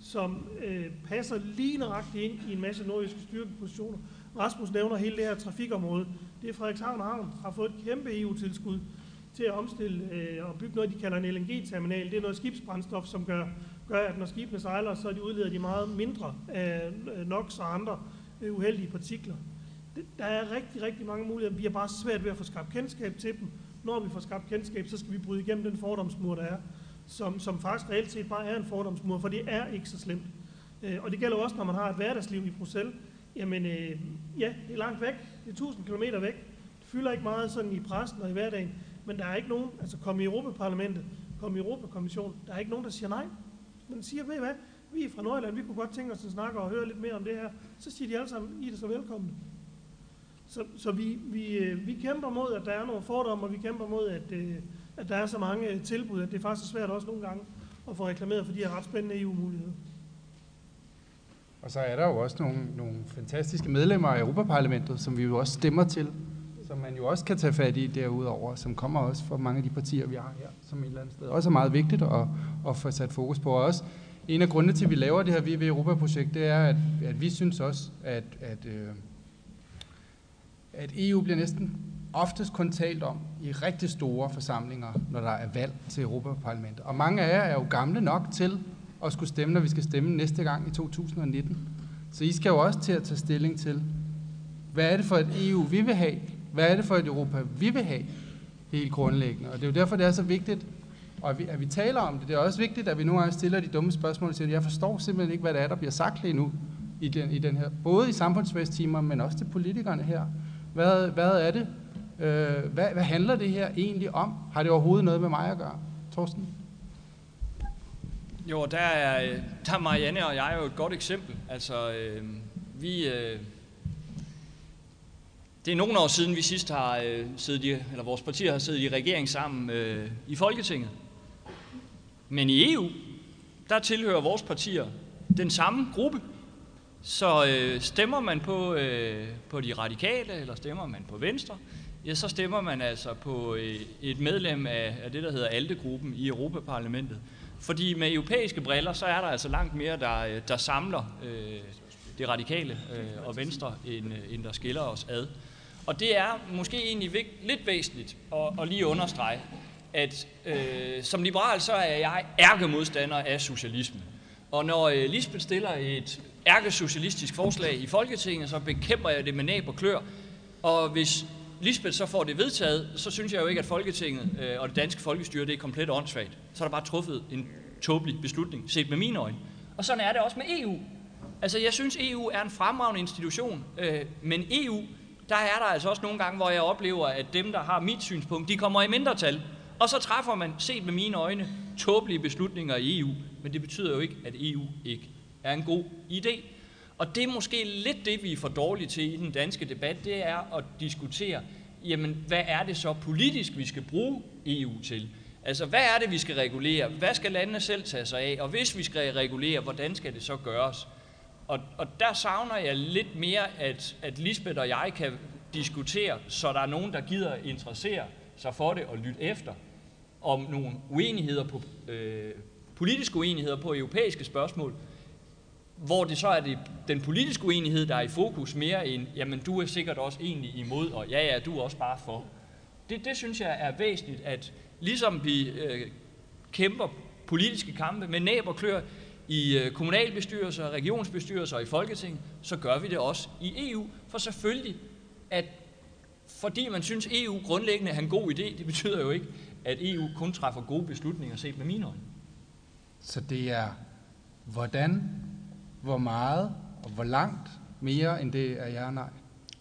som øh, passer lige nøjagtigt ind i en masse nordiske styrkepositioner. Rasmus nævner hele det her trafikområde. Det er Frederikshavn Havn har fået et kæmpe EU-tilskud til at omstille øh, og bygge noget, de kalder en LNG-terminal. Det er noget skibsbrændstof, som gør, gør, at når skibene sejler, så de udleder de meget mindre af øh, NOx og andre øh, uheldige partikler. Det, der er rigtig, rigtig mange muligheder. Vi har bare svært ved at få skabt kendskab til dem. Når vi får skabt kendskab, så skal vi bryde igennem den fordomsmur, der er, som, som faktisk reelt set bare er en fordomsmur, for det er ikke så slemt. Øh, og det gælder også, når man har et hverdagsliv i Bruxelles. Jamen, øh, ja, det er langt væk. Det er 1000 km væk. Det fylder ikke meget sådan i pressen og i hverdagen. Men der er ikke nogen, altså kom i Europaparlamentet, kom i Europakommissionen, der er ikke nogen, der siger nej. Man siger, ved I hvad, vi er fra Nordjylland, vi kunne godt tænke os at snakke og høre lidt mere om det her. Så siger de alle sammen, I er så velkomne. Så, så vi, vi, øh, vi kæmper mod, at der er nogle fordomme, og vi kæmper mod, at, øh, at der er så mange tilbud, at det er faktisk svært også nogle gange at få reklameret for de her ret spændende EU-muligheder. Og så er der jo også nogle, nogle fantastiske medlemmer af Europaparlamentet, som vi jo også stemmer til, som man jo også kan tage fat i derudover, som kommer også fra mange af de partier, vi har her, som et eller andet sted også er meget vigtigt at, at få sat fokus på. Og også en af grundene til, at vi laver det her VV Europa-projekt, det er, at, at vi synes også, at, at, øh, at EU bliver næsten oftest kun talt om i rigtig store forsamlinger, når der er valg til Europaparlamentet. Og mange af jer er jo gamle nok til at skulle stemme, når vi skal stemme næste gang i 2019. Så I skal jo også til at tage stilling til, hvad er det for et EU, vi vil have? Hvad er det for et Europa, vi vil have? Helt grundlæggende. Og det er jo derfor, det er så vigtigt, at vi, at vi taler om det. Det er også vigtigt, at vi nogle gange stiller de dumme spørgsmål og siger, jeg forstår simpelthen ikke, hvad det er, der bliver sagt lige nu i den, i den her, både i samfundsvægstimer, men også til politikerne her. Hvad, hvad er det? Øh, hvad, hvad handler det her egentlig om? Har det overhovedet noget med mig at gøre? Torsten? Jo, der er, øh, der er Marianne og jeg jo et godt eksempel. Altså, øh, vi... Øh, det er nogle år siden, vi sidst har øh, siddet i, eller vores partier har siddet i regering sammen øh, i Folketinget. Men i EU, der tilhører vores partier den samme gruppe. Så øh, stemmer man på, øh, på de radikale, eller stemmer man på Venstre, ja, så stemmer man altså på øh, et medlem af, af det, der hedder ALDE-gruppen i Europaparlamentet. Fordi med europæiske briller, så er der altså langt mere, der, øh, der samler øh, det radikale øh, og venstre, end, øh, end der skiller os ad. Og det er måske egentlig vigt, lidt væsentligt at, at lige understrege, at øh, som liberal, så er jeg ærkemodstander af socialisme. Og når øh, Lisbeth stiller et ærkesocialistisk forslag i Folketinget, så bekæmper jeg det med næb og klør. Og hvis Lisbeth så får det vedtaget, så synes jeg jo ikke, at Folketinget øh, og det danske folkestyre det er komplet åndssvagt. Så er der bare truffet en tåbelig beslutning, set med mine øjne. Og sådan er det også med EU. Altså, jeg synes, EU er en fremragende institution, øh, men EU, der er der altså også nogle gange, hvor jeg oplever, at dem, der har mit synspunkt, de kommer i mindretal. Og så træffer man, set med mine øjne, tåbelige beslutninger i EU. Men det betyder jo ikke, at EU ikke er en god idé. Og det er måske lidt det, vi er for dårlige til i den danske debat, det er at diskutere, jamen, hvad er det så politisk, vi skal bruge EU til? Altså, hvad er det, vi skal regulere? Hvad skal landene selv tage sig af? Og hvis vi skal regulere, hvordan skal det så gøres? Og, og der savner jeg lidt mere, at, at Lisbeth og jeg kan diskutere, så der er nogen, der gider interessere sig for det og lytte efter, om nogle uenigheder på, øh, politiske uenigheder på europæiske spørgsmål, hvor det så er det, den politiske uenighed, der er i fokus mere end, jamen du er sikkert også egentlig imod, og ja, ja, du er også bare for. Det, det synes jeg er væsentligt, at ligesom vi øh, kæmper politiske kampe med næb og klør i øh, kommunalbestyrelser, regionsbestyrelser og i Folketing, så gør vi det også i EU. For selvfølgelig, at fordi man synes, EU grundlæggende er en god idé, det betyder jo ikke, at EU kun træffer gode beslutninger set med mine øjne. Så det er, hvordan, hvor meget og hvor langt mere end det er ja og nej?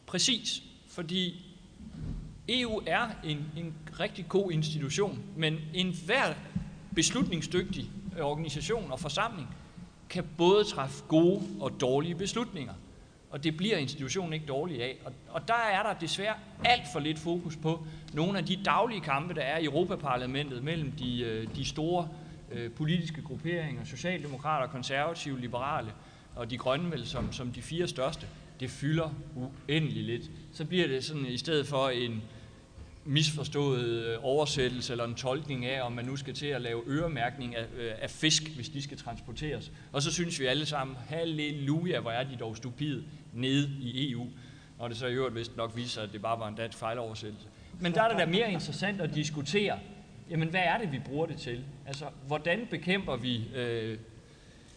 Præcis, fordi EU er en, en rigtig god institution, men enhver beslutningsdygtig organisation og forsamling kan både træffe gode og dårlige beslutninger. Og det bliver institutionen ikke dårlig af. Og, og der er der desværre alt for lidt fokus på nogle af de daglige kampe, der er i Europaparlamentet mellem de, øh, de store øh, politiske grupperinger, socialdemokrater, konservative, liberale og de grønne vel som, som de fire største. Det fylder uendelig lidt. Så bliver det sådan i stedet for en, misforstået øh, oversættelse eller en tolkning af, om man nu skal til at lave øremærkning af, øh, af fisk, hvis de skal transporteres. Og så synes vi alle sammen, halleluja, hvor er de dog stupide nede i EU. Når det så i øvrigt vist nok viser, at det bare var en dansk fejloversættelse. Men der er det da mere interessant at diskutere, jamen hvad er det, vi bruger det til? Altså, hvordan bekæmper vi øh,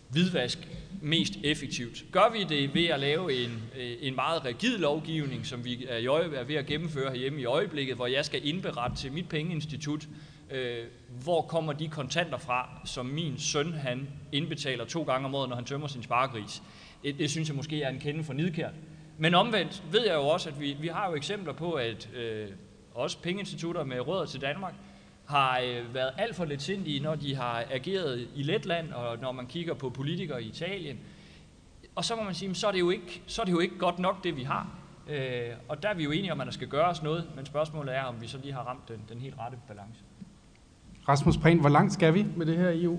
hvidvask mest effektivt. Gør vi det ved at lave en, øh, en meget rigid lovgivning, som vi er, er ved at gennemføre herhjemme i øjeblikket, hvor jeg skal indberette til mit pengeinstitut, øh, hvor kommer de kontanter fra, som min søn han indbetaler to gange om året, når han tømmer sin sparegris. Det, det synes jeg måske er en kende for nidkært. Men omvendt ved jeg jo også, at vi, vi har jo eksempler på, at øh, også pengeinstitutter med rødder til Danmark har øh, været alt for lidt sindige, når de har ageret i Letland, og når man kigger på politikere i Italien. Og så må man sige, så er det jo ikke, så er det jo ikke godt nok, det vi har. Øh, og der er vi jo enige om, at der skal gøres noget, men spørgsmålet er, om vi så lige har ramt den, den helt rette balance. Rasmus Prehn, hvor langt skal vi med det her EU?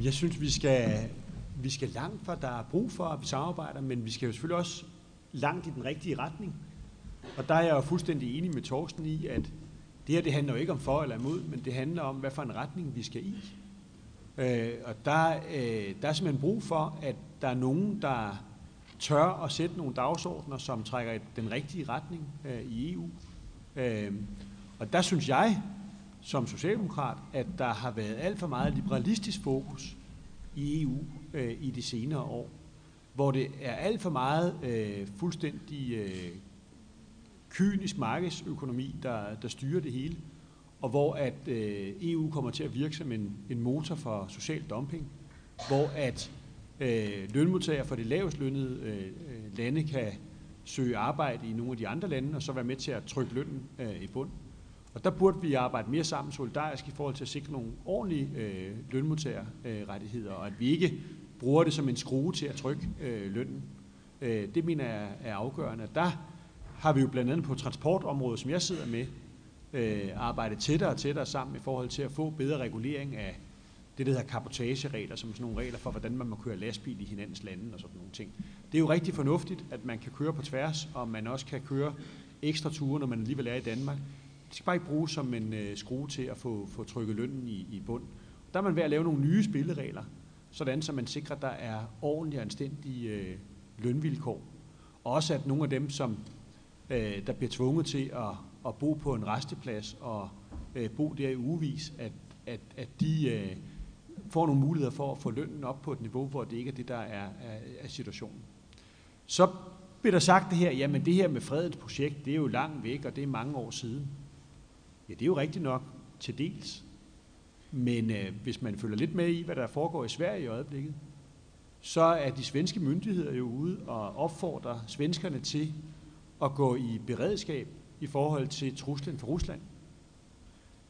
Jeg synes, vi skal, vi skal langt, for der er brug for, at vi samarbejder, men vi skal jo selvfølgelig også langt i den rigtige retning. Og der er jeg jo fuldstændig enig med Torsten i, at det her det handler jo ikke om for eller imod, men det handler om, hvad for en retning vi skal i. Øh, og der, øh, der er simpelthen brug for, at der er nogen, der tør at sætte nogle dagsordner, som trækker i den rigtige retning øh, i EU. Øh, og der synes jeg, som socialdemokrat, at der har været alt for meget liberalistisk fokus i EU øh, i de senere år, hvor det er alt for meget øh, fuldstændig øh, kynisk markedsøkonomi, der, der styrer det hele, og hvor at øh, EU kommer til at virke som en, en motor for social dumping, hvor at øh, lønmodtagere for de lavest lønnede øh, øh, lande kan søge arbejde i nogle af de andre lande, og så være med til at trykke lønnen øh, i bund. Og der burde vi arbejde mere sammen solidarisk i forhold til at sikre nogle ordentlige øh, lønmodtagerrettigheder, øh, og at vi ikke bruger det som en skrue til at trykke øh, lønnen. Øh, det mener jeg er afgørende. Der har vi jo blandt andet på transportområdet, som jeg sidder med, øh, arbejdet tættere og tættere sammen i forhold til at få bedre regulering af det, der hedder kapotageregler, som er sådan nogle regler for, hvordan man må køre lastbil i hinandens lande og sådan nogle ting. Det er jo rigtig fornuftigt, at man kan køre på tværs, og man også kan køre ekstra ture, når man alligevel er i Danmark. Det skal bare ikke bruges som en øh, skrue til at få, få trykket lønnen i, i bund. Der er man ved at lave nogle nye spilleregler, sådan så man sikrer, at der er ordentlige og anstændige øh, lønvilkår. Og også at nogle af dem, som øh, der bliver tvunget til at, at bo på en resteplads og øh, bo der i ugevis, at, at, at de øh, får nogle muligheder for at få lønnen op på et niveau, hvor det ikke er det, der er, er, er situationen. Så bliver der sagt det her, jamen det her med fredens projekt, det er jo langt væk, og det er mange år siden. Ja, det er jo rigtigt nok til dels. Men øh, hvis man følger lidt med i, hvad der foregår i Sverige i øjeblikket, så er de svenske myndigheder jo ude og opfordrer svenskerne til at gå i beredskab i forhold til truslen fra Rusland.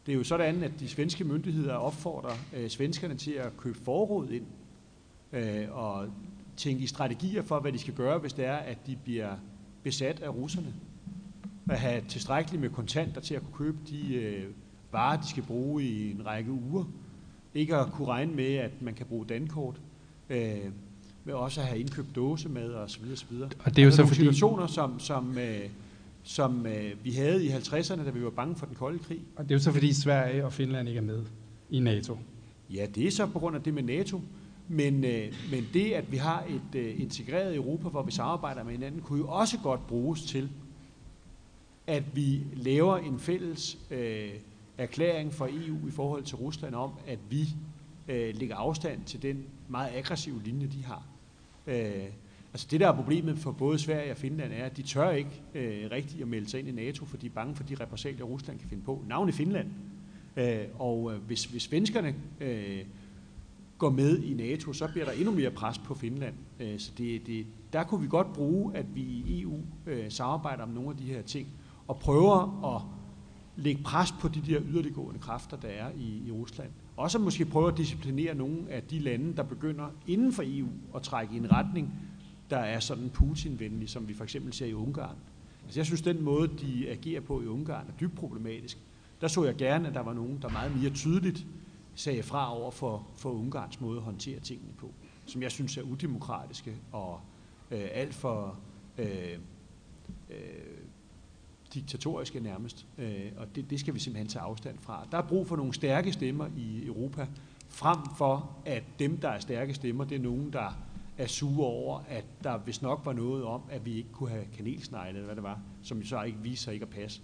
Det er jo sådan, at de svenske myndigheder opfordrer øh, svenskerne til at købe forråd ind øh, og tænke i strategier for, hvad de skal gøre, hvis det er, at de bliver besat af russerne. At have tilstrækkeligt med kontanter til at kunne købe de øh, varer, de skal bruge i en række uger. Ikke at kunne regne med, at man kan bruge dankort. Øh, med også at have indkøbt dåse med og så videre, så videre. Og det er jo altså så nogle fordi... situationer, som, som, øh, som øh, vi havde i 50'erne, da vi var bange for den kolde krig. Og det er jo så fordi Sverige og Finland ikke er med i NATO. Ja, det er så på grund af det med NATO. Men, øh, men det, at vi har et øh, integreret Europa, hvor vi samarbejder med hinanden, kunne jo også godt bruges til, at vi laver en fælles øh, erklæring fra EU i forhold til Rusland om, at vi øh, lægger afstand til den meget aggressive linje, de har. Øh, altså det, der er problemet for både Sverige og Finland, er, at de tør ikke øh, rigtigt at melde sig ind i NATO, for de er bange for de repressalier, Rusland kan finde på. Navnet Finland. Øh, og øh, hvis, hvis svenskerne øh, går med i NATO, så bliver der endnu mere pres på Finland. Øh, så det, det, der kunne vi godt bruge, at vi i EU øh, samarbejder om nogle af de her ting, og prøver at lægge pres på de der yderliggående kræfter, der er i, i Rusland. Også måske prøve at disciplinere nogle af de lande, der begynder inden for EU at trække i en retning, der er sådan Putin-venlig, som vi for eksempel ser i Ungarn. Altså jeg synes, den måde, de agerer på i Ungarn, er dybt problematisk. Der så jeg gerne, at der var nogen, der meget mere tydeligt sagde fra over for, for Ungarns måde at håndtere tingene på, som jeg synes er udemokratiske og øh, alt for øh, øh, diktatoriske nærmest. Øh, og det, det skal vi simpelthen tage afstand fra. Der er brug for nogle stærke stemmer i Europa, frem for at dem, der er stærke stemmer, det er nogen, der er sure over, at der vist nok var noget om, at vi ikke kunne have kanelsnegle, eller hvad det var, som så ikke viser sig ikke at passe.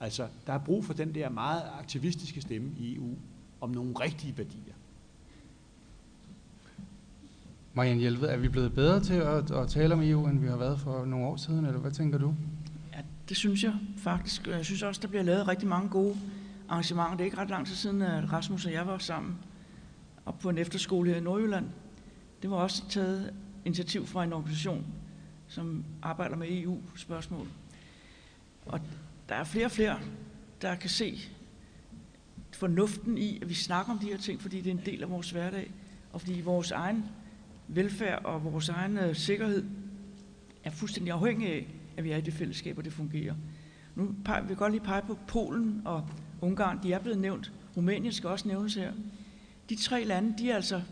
Altså, der er brug for den der meget aktivistiske stemme i EU om nogle rigtige værdier. Marianne Hjelved, er vi blevet bedre til at, at tale om EU, end vi har været for nogle år siden, eller hvad tænker du? Det synes jeg faktisk. Jeg synes også, der bliver lavet rigtig mange gode arrangementer. Det er ikke ret lang tid siden, at Rasmus og jeg var sammen op på en efterskole her i Nordjylland. Det var også taget initiativ fra en organisation, som arbejder med EU-spørgsmål. Og der er flere og flere, der kan se fornuften i, at vi snakker om de her ting, fordi det er en del af vores hverdag, og fordi vores egen velfærd og vores egen øh, sikkerhed er fuldstændig afhængig af, at vi er i det fællesskab, og det fungerer. Nu vil jeg godt lige pege på Polen og Ungarn. De er blevet nævnt. Rumænien skal også nævnes her. De tre lande, de er altså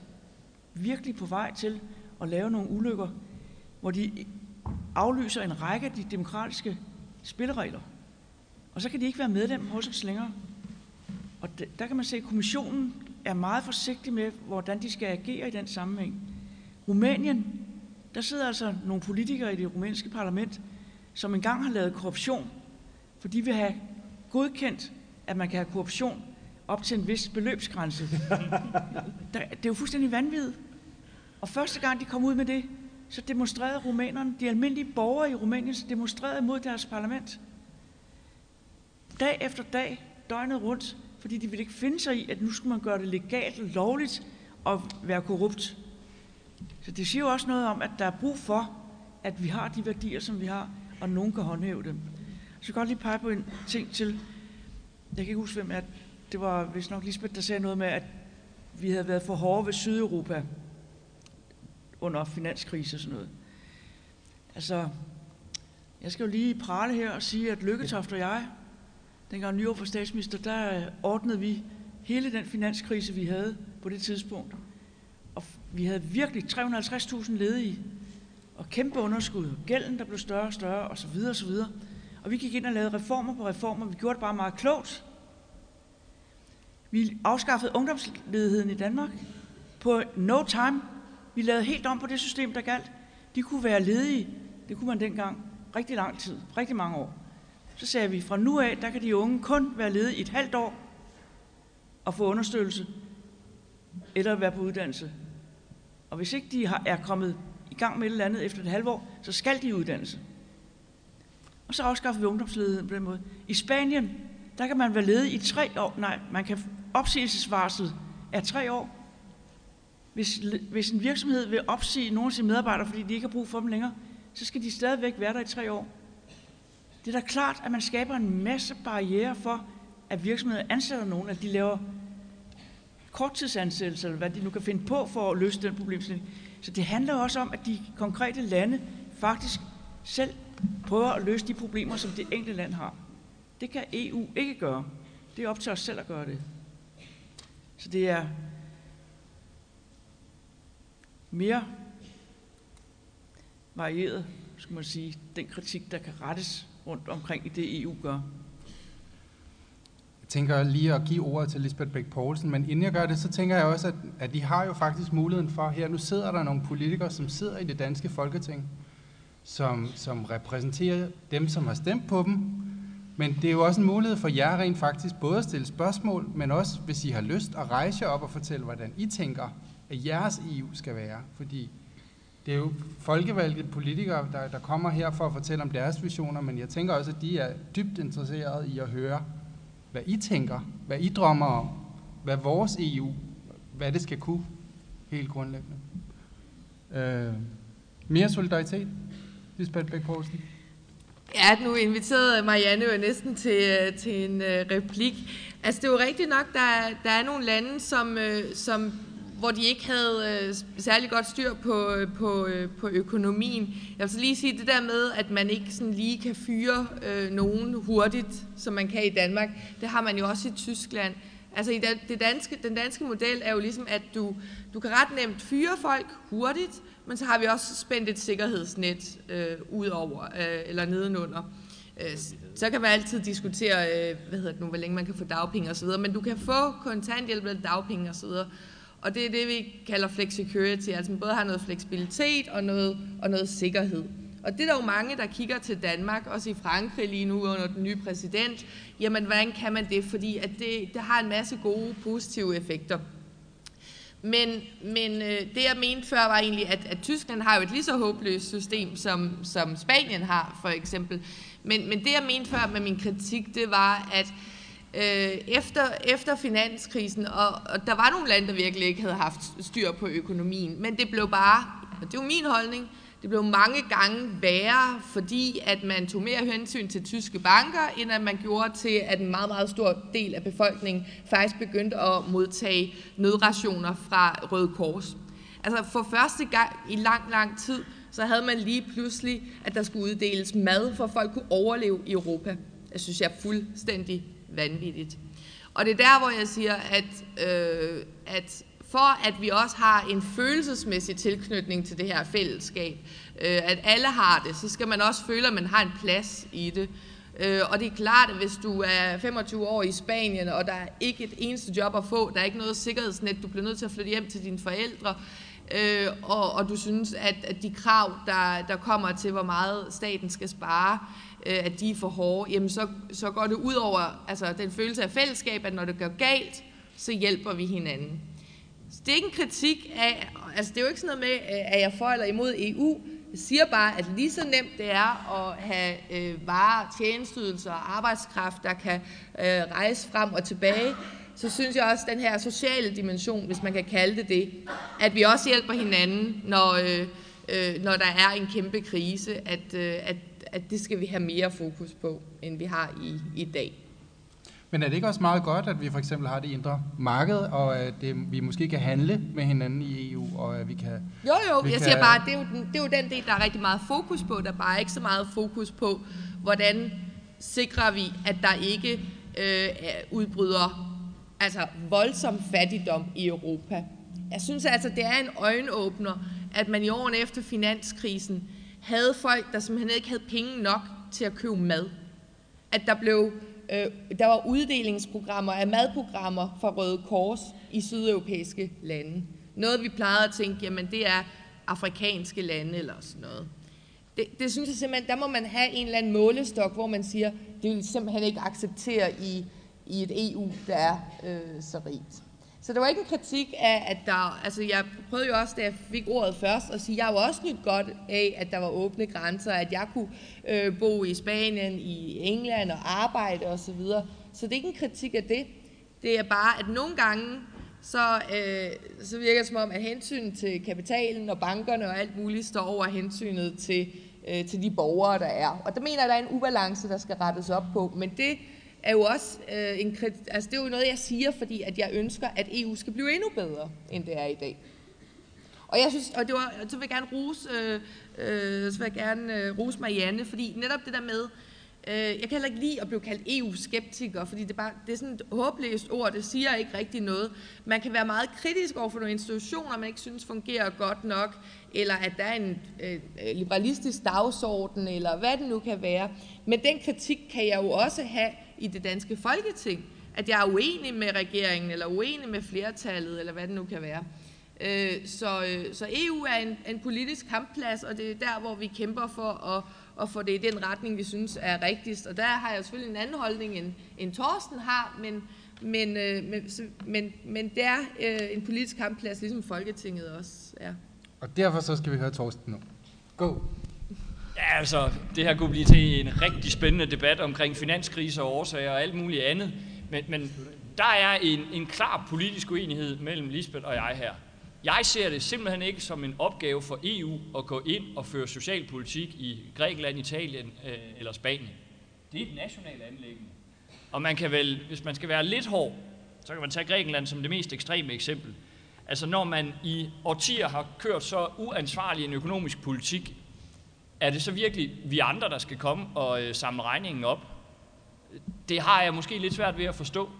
virkelig på vej til at lave nogle ulykker, hvor de aflyser en række af de demokratiske spilleregler. Og så kan de ikke være medlem hos os længere. Og der kan man se, at kommissionen er meget forsigtig med, hvordan de skal agere i den sammenhæng. Rumænien, der sidder altså nogle politikere i det rumænske parlament, som engang har lavet korruption, for de vil have godkendt, at man kan have korruption op til en vis beløbsgrænse. det er jo fuldstændig vanvittigt. Og første gang de kom ud med det, så demonstrerede rumænerne, de almindelige borgere i Rumænien, demonstrerede mod deres parlament. Dag efter dag, døgnet rundt, fordi de ville ikke finde sig i, at nu skulle man gøre det legalt og lovligt at være korrupt. Så det siger jo også noget om, at der er brug for, at vi har de værdier, som vi har, og nogen kan håndhæve dem. Så jeg kan godt lige pege på en ting til. Jeg kan ikke huske, hvem at det var vist nok Lisbeth, der sagde noget med, at vi havde været for hårde ved Sydeuropa under finanskrise og sådan noget. Altså, jeg skal jo lige prale her og sige, at Lykketoft og jeg, dengang Nyrup var statsminister, der ordnede vi hele den finanskrise, vi havde på det tidspunkt. Og vi havde virkelig 350.000 ledige, og kæmpe underskud, gælden, der blev større og større, og så videre og så videre. Og vi gik ind og lavede reformer på reformer. Vi gjorde det bare meget klogt. Vi afskaffede ungdomsledigheden i Danmark på no time. Vi lavede helt om på det system, der galt. De kunne være ledige, det kunne man dengang, rigtig lang tid, rigtig mange år. Så sagde vi, fra nu af, der kan de unge kun være ledige i et halvt år og få understøttelse. eller være på uddannelse. Og hvis ikke de har, er kommet i gang med et eller andet efter et halvt år, så skal de i uddannelse. Og så afskaffer vi ungdomsledigheden på den måde. I Spanien, der kan man være ledig i tre år. Nej, man kan opsigelsesvarslet er tre år. Hvis, hvis en virksomhed vil opsige nogle af sine medarbejdere, fordi de ikke har brug for dem længere, så skal de stadigvæk være der i tre år. Det er da klart, at man skaber en masse barriere for, at virksomheder ansætter nogen, at de laver korttidsansættelse, eller hvad de nu kan finde på for at løse den problemstilling. Så det handler også om, at de konkrete lande faktisk selv prøver at løse de problemer, som det enkelte land har. Det kan EU ikke gøre. Det er op til os selv at gøre det. Så det er mere varieret, skal man sige, den kritik, der kan rettes rundt omkring i det, EU gør. Jeg tænker lige at give ordet til Lisbeth Bæk Poulsen, men inden jeg gør det, så tænker jeg også, at, at de har jo faktisk muligheden for, her nu sidder der nogle politikere, som sidder i det danske folketing, som, som repræsenterer dem, som har stemt på dem, men det er jo også en mulighed for jer rent faktisk både at stille spørgsmål, men også hvis I har lyst at rejse op og fortælle, hvordan I tænker, at jeres EU skal være. Fordi det er jo folkevalgte politikere, der, der kommer her for at fortælle om deres visioner, men jeg tænker også, at de er dybt interesserede i at høre, hvad I tænker, hvad I drømmer om, hvad vores EU, hvad det skal kunne, helt grundlæggende. Øh, mere solidaritet, Lisbeth Bæk Poulsen. Ja, nu inviterede Marianne jo næsten til, øh, til en uh, replik. Altså, det er jo rigtigt nok, der, der er nogle lande, som, uh, som hvor de ikke havde øh, særlig godt styr på, øh, på, øh, på økonomien. Jeg vil så lige sige det der med, at man ikke sådan lige kan fyre øh, nogen hurtigt, som man kan i Danmark. Det har man jo også i Tyskland. Altså i det danske, den danske model er jo ligesom, at du, du kan ret nemt fyre folk hurtigt, men så har vi også spændt et sikkerhedsnet øh, ud over øh, eller nedenunder. Øh, så kan man altid diskutere, øh, hvad hedder det nu, hvor længe man kan få dagpenge osv., men du kan få kontanthjælp eller dagpenge osv., og og det er det, vi kalder flexicurity, altså man både har noget fleksibilitet og noget, og noget sikkerhed. Og det er der jo mange, der kigger til Danmark, også i Frankrig lige nu under den nye præsident. Jamen, hvordan kan man det? Fordi at det, det har en masse gode, positive effekter. Men, men øh, det, jeg mente før, var egentlig, at, at Tyskland har jo et lige så håbløst system, som, som Spanien har, for eksempel. Men, men det, jeg mente før med min kritik, det var, at øh, efter, efter finanskrisen, og, og der var nogle lande, der virkelig ikke havde haft styr på økonomien, men det blev bare, og det er jo min holdning, det blev mange gange værre, fordi at man tog mere hensyn til tyske banker, end at man gjorde til, at en meget, meget stor del af befolkningen faktisk begyndte at modtage nødrationer fra Røde Kors. Altså for første gang i lang, lang tid, så havde man lige pludselig, at der skulle uddeles mad, for at folk kunne overleve i Europa. Jeg synes, jeg er fuldstændig vanvittigt. Og det er der, hvor jeg siger, at, øh, at for at vi også har en følelsesmæssig tilknytning til det her fællesskab, øh, at alle har det, så skal man også føle, at man har en plads i det. Øh, og det er klart, at hvis du er 25 år i Spanien, og der er ikke et eneste job at få, der er ikke noget sikkerhedsnet, du bliver nødt til at flytte hjem til dine forældre, øh, og, og du synes, at, at de krav, der, der kommer til, hvor meget staten skal spare, øh, Øh, at de er for hårde, jamen så, så går det ud over altså, den følelse af fællesskab, at når det går galt, så hjælper vi hinanden. Så det er ikke en kritik af, altså det er jo ikke sådan noget med, at øh, jeg for eller imod EU. Jeg siger bare, at lige så nemt det er at have øh, varer, tjenestydelser og arbejdskraft, der kan øh, rejse frem og tilbage, så synes jeg også, at den her sociale dimension, hvis man kan kalde det det, at vi også hjælper hinanden, når, øh, øh, når der er en kæmpe krise, at, øh, at at det skal vi have mere fokus på, end vi har i, i dag. Men er det ikke også meget godt, at vi for eksempel har det indre marked, og at det, vi måske kan handle med hinanden i EU, og at vi kan... Jo, jo, jeg kan... siger bare, at det er, jo den, det er jo den del, der er rigtig meget fokus på. Der er bare ikke så meget fokus på, hvordan sikrer vi, at der ikke øh, udbryder altså voldsom fattigdom i Europa. Jeg synes altså, det er en øjenåbner, at man i årene efter finanskrisen havde folk, der simpelthen ikke havde penge nok til at købe mad. At der blev øh, der var uddelingsprogrammer af madprogrammer fra Røde Kors i sydeuropæiske lande. Noget vi plejede at tænke, jamen det er afrikanske lande eller sådan noget. Det, det synes jeg simpelthen, der må man have en eller anden målestok, hvor man siger, det vil simpelthen ikke acceptere i, i et EU, der er øh, så rigt. Så det var ikke en kritik af, at der... Altså, jeg prøvede jo også, da jeg fik ordet først, at sige, at jeg var også nyt godt af, at der var åbne grænser, at jeg kunne øh, bo i Spanien, i England og arbejde osv. Så, videre. så det er ikke en kritik af det. Det er bare, at nogle gange, så, øh, så virker det som om, at hensyn til kapitalen og bankerne og alt muligt står over hensynet til, øh, til de borgere, der er. Og der mener jeg, at der er en ubalance, der skal rettes op på. Men det er jo også øh, en altså det er jo noget, jeg siger, fordi at jeg ønsker, at EU skal blive endnu bedre, end det er i dag. Og jeg synes, og det var, så vil jeg gerne rose, øh, øh, så vil jeg gerne øh, rose Marianne, fordi netop det der med, øh, jeg kan heller ikke lide at blive kaldt EU-skeptiker, fordi det er, bare, det er sådan et håbløst ord, det siger ikke rigtig noget. Man kan være meget kritisk over for nogle institutioner, man ikke synes fungerer godt nok, eller at der er en øh, øh liberalistisk dagsorden, eller hvad det nu kan være. Men den kritik kan jeg jo også have i det danske folketing, at jeg er uenig med regeringen, eller uenig med flertallet, eller hvad det nu kan være. Øh, så, øh, så EU er en, en politisk kampplads, og det er der, hvor vi kæmper for at, at få det i den retning, vi synes er rigtigst. Og der har jeg selvfølgelig en anden holdning, end, end Torsten har, men, men, øh, men, men, men det er øh, en politisk kampplads, ligesom Folketinget også er. Og derfor så skal vi høre Torsten nu. Go! Ja, altså, det her kunne blive til en rigtig spændende debat omkring finanskrise og årsager og alt muligt andet. Men, men der er en, en klar politisk uenighed mellem Lisbeth og jeg her. Jeg ser det simpelthen ikke som en opgave for EU at gå ind og føre socialpolitik i Grækenland, Italien øh, eller Spanien. Det er et nationalt anlæggende. Og man kan vel, hvis man skal være lidt hård, så kan man tage Grækenland som det mest ekstreme eksempel. Altså når man i årtier har kørt så uansvarlig en økonomisk politik, er det så virkelig vi andre, der skal komme og øh, samle regningen op? Det har jeg måske lidt svært ved at forstå.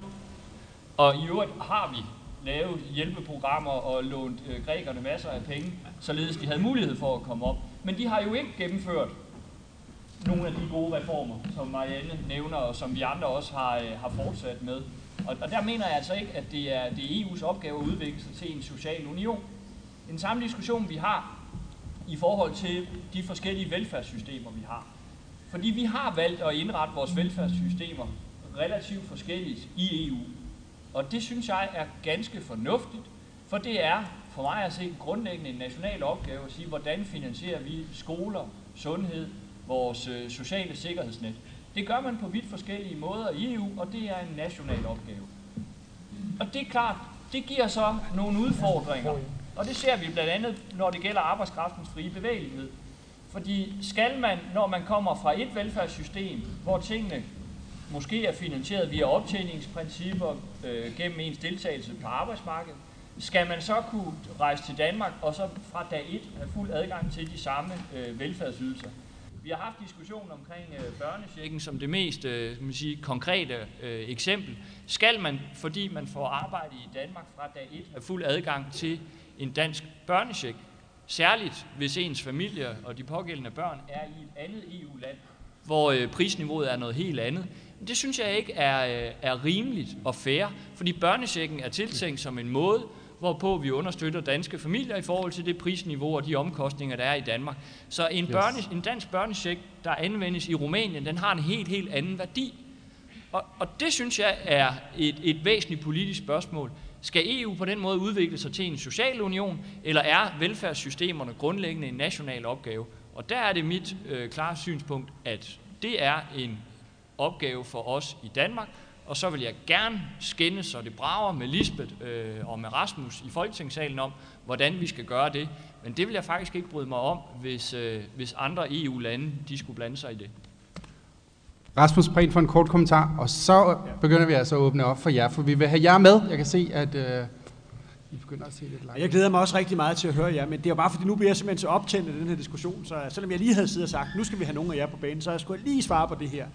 Og i øvrigt har vi lavet hjælpeprogrammer og lånt øh, grækerne masser af penge, således de havde mulighed for at komme op. Men de har jo ikke gennemført nogle af de gode reformer, som Marianne nævner, og som vi andre også har, øh, har fortsat med. Og, og der mener jeg altså ikke, at det er, det er EU's opgave at udvikle sig til en social union. Den samme diskussion, vi har i forhold til de forskellige velfærdssystemer, vi har. Fordi vi har valgt at indrette vores velfærdssystemer relativt forskelligt i EU. Og det synes jeg er ganske fornuftigt, for det er for mig at se grundlæggende en national opgave at sige, hvordan finansierer vi skoler, sundhed, vores øh, sociale sikkerhedsnet. Det gør man på vidt forskellige måder i EU, og det er en national opgave. Og det er klart, det giver så nogle udfordringer og det ser vi blandt andet, når det gælder arbejdskraftens frie bevægelighed. Fordi skal man, når man kommer fra et velfærdssystem, hvor tingene måske er finansieret via optjeningsprincipper øh, gennem ens deltagelse på arbejdsmarkedet, skal man så kunne rejse til Danmark og så fra dag 1 have fuld adgang til de samme øh, velfærdsydelser. Vi har haft diskussion omkring øh, børnechecken som det mest øh, man sige, konkrete øh, eksempel. Skal man, fordi man får arbejde i Danmark fra dag 1, have fuld adgang til en dansk børnecheck, særligt hvis ens familie og de pågældende børn er i et andet EU-land, hvor øh, prisniveauet er noget helt andet. Men det synes jeg ikke er, øh, er rimeligt og fair, fordi børnechecken er tiltænkt som en måde, hvorpå vi understøtter danske familier i forhold til det prisniveau og de omkostninger, der er i Danmark. Så en, børne, en dansk børnecheck, der anvendes i Rumænien, den har en helt, helt anden værdi. Og, og det synes jeg er et, et væsentligt politisk spørgsmål. Skal EU på den måde udvikle sig til en social union, eller er velfærdssystemerne grundlæggende en national opgave? Og der er det mit øh, klare synspunkt, at det er en opgave for os i Danmark, og så vil jeg gerne skænde, så det brager med Lisbeth øh, og med Rasmus i Folketingssalen om, hvordan vi skal gøre det. Men det vil jeg faktisk ikke bryde mig om, hvis, øh, hvis andre EU-lande de skulle blande sig i det. Rasmus Prehn for en kort kommentar, og så begynder vi altså at åbne op for jer, for vi vil have jer med. Jeg kan se, at øh, I begynder at se lidt langt. Jeg glæder mig også rigtig meget til at høre jer, men det er jo bare fordi, nu bliver jeg simpelthen så optændt af den her diskussion, så selvom jeg lige havde siddet og sagt, nu skal vi have nogen af jer på banen, så jeg skulle lige svare på det her.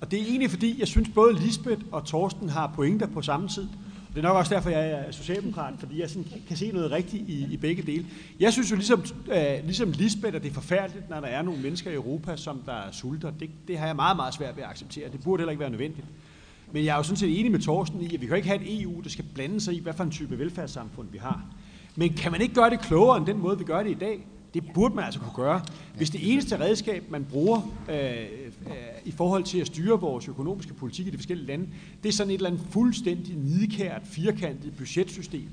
Og det er egentlig fordi, jeg synes både Lisbeth og Torsten har pointer på samme tid. Det er nok også derfor, jeg er socialdemokrat, fordi jeg sådan kan se noget rigtigt i, i begge dele. Jeg synes jo ligesom, øh, ligesom Lisbeth, at det er forfærdeligt, når der er nogle mennesker i Europa, som der sulter. Det, det har jeg meget, meget svært ved at acceptere. Det burde heller ikke være nødvendigt. Men jeg er jo sådan set enig med Torsten i, at vi kan ikke have et EU, der skal blande sig i, hvad for en type velfærdssamfund vi har. Men kan man ikke gøre det klogere end den måde, vi gør det i dag? Det burde man altså kunne gøre. Hvis det eneste redskab, man bruger øh, øh, i forhold til at styre vores økonomiske politik i de forskellige lande, det er sådan et eller andet fuldstændig nidkært, firkantet budgetsystem,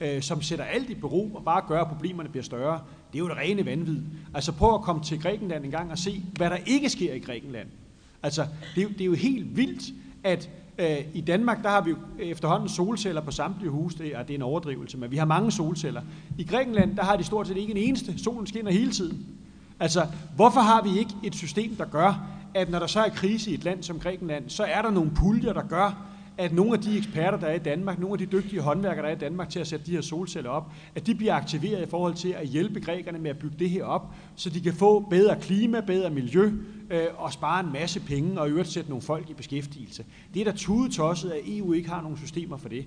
øh, som sætter alt i bero og bare gør, at problemerne bliver større. Det er jo det rene vanvid. Altså prøv at komme til Grækenland en gang og se, hvad der ikke sker i Grækenland. Altså, det er, jo, det er jo helt vildt, at øh, i Danmark, der har vi jo efterhånden solceller på samtlige huse. Det er, det er en overdrivelse, men vi har mange solceller. I Grækenland, der har de stort set ikke en eneste. Solen skinner hele tiden. Altså, hvorfor har vi ikke et system, der gør, at når der så er krise i et land som Grækenland, så er der nogle puljer, der gør, at nogle af de eksperter, der er i Danmark, nogle af de dygtige håndværkere, der er i Danmark til at sætte de her solceller op, at de bliver aktiveret i forhold til at hjælpe grækerne med at bygge det her op, så de kan få bedre klima, bedre miljø øh, og spare en masse penge og i øvrigt sætte nogle folk i beskæftigelse. Det er da tudetosset, at EU ikke har nogen systemer for det.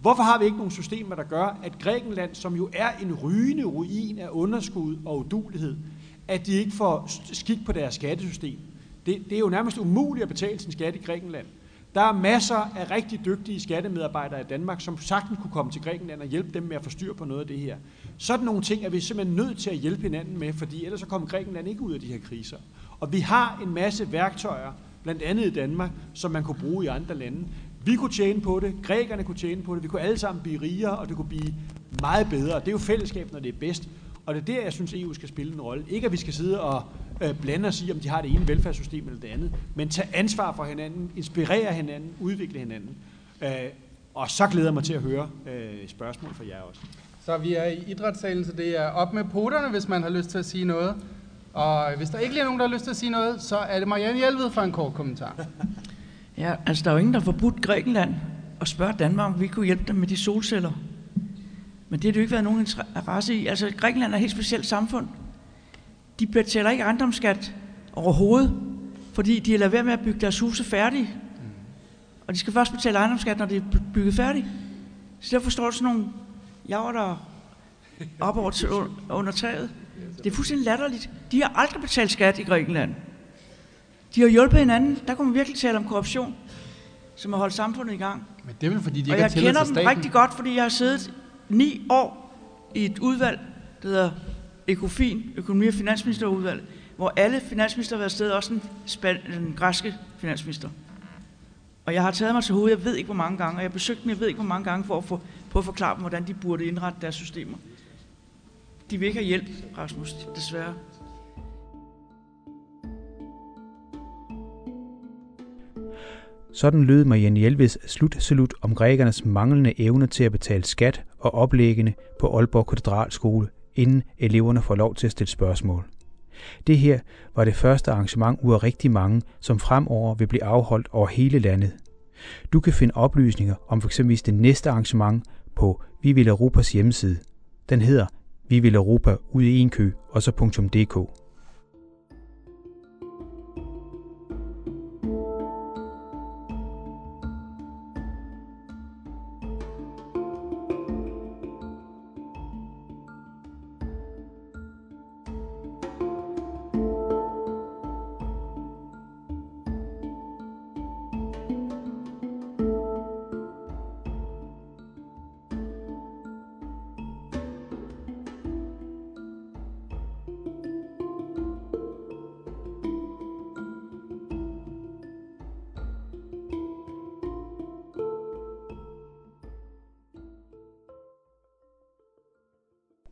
Hvorfor har vi ikke nogen systemer, der gør, at Grækenland, som jo er en rygende ruin af underskud og udulighed, at de ikke får skik på deres skattesystem? Det, det er jo nærmest umuligt at betale sin skat i Grækenland. Der er masser af rigtig dygtige skattemedarbejdere i Danmark, som sagtens kunne komme til Grækenland og hjælpe dem med at få styr på noget af det her. Sådan nogle ting er vi simpelthen nødt til at hjælpe hinanden med, fordi ellers så kommer Grækenland ikke ud af de her kriser. Og vi har en masse værktøjer, blandt andet i Danmark, som man kunne bruge i andre lande. Vi kunne tjene på det, grækerne kunne tjene på det, vi kunne alle sammen blive rigere, og det kunne blive meget bedre. Det er jo fællesskab, når det er bedst. Og det er der, jeg synes, EU skal spille en rolle. Ikke at vi skal sidde og øh, blande os i, om de har det ene velfærdssystem eller det andet, men tage ansvar for hinanden, inspirere hinanden, udvikle hinanden. Øh, og så glæder jeg mig til at høre øh, spørgsmål fra jer også. Så vi er i idrætssalen, så det er op med poterne, hvis man har lyst til at sige noget. Og hvis der ikke lige er nogen, der har lyst til at sige noget, så er det Marianne Hjelved for en kort kommentar. Ja, altså der er jo ingen, der har forbudt Grækenland og spørge Danmark, om vi kunne hjælpe dem med de solceller. Men det har det jo ikke været nogen interesse i. Altså Grækenland er et helt specielt samfund. De betaler ikke ejendomsskat overhovedet, fordi de er lavet være med at bygge deres huse færdige. Og de skal først betale ejendomsskat, når det er bygget færdigt. Så derfor står der sådan nogle javer, der op over til, under taget. Det er fuldstændig latterligt. De har aldrig betalt skat i Grækenland. De har hjulpet hinanden. Der kunne man virkelig tale om korruption, som har holdt samfundet i gang. Men det er vel fordi, de og ikke jeg har tillid kender dem staten. rigtig godt, fordi jeg har siddet ni år i et udvalg, der hedder ECOFIN, Økonomi- og Finansministerudvalg, hvor alle finansminister har været afsted, også den, span- den græske finansminister. Og jeg har taget mig til hovedet, jeg ved ikke hvor mange gange, og jeg har besøgt dem, jeg ved ikke hvor mange gange, for at få, på at forklare dem, hvordan de burde indrette deres systemer. De vil ikke have hjælp, Rasmus, desværre. Sådan lød Marianne Hjelveds slutsalut om grækernes manglende evne til at betale skat og oplæggende på Aalborg Katedralskole, inden eleverne får lov til at stille spørgsmål. Det her var det første arrangement ud af rigtig mange, som fremover vil blive afholdt over hele landet. Du kan finde oplysninger om f.eks. det næste arrangement på Vi vil Europas hjemmeside. Den hedder Vi vil Europa ud i en kø og så .dk.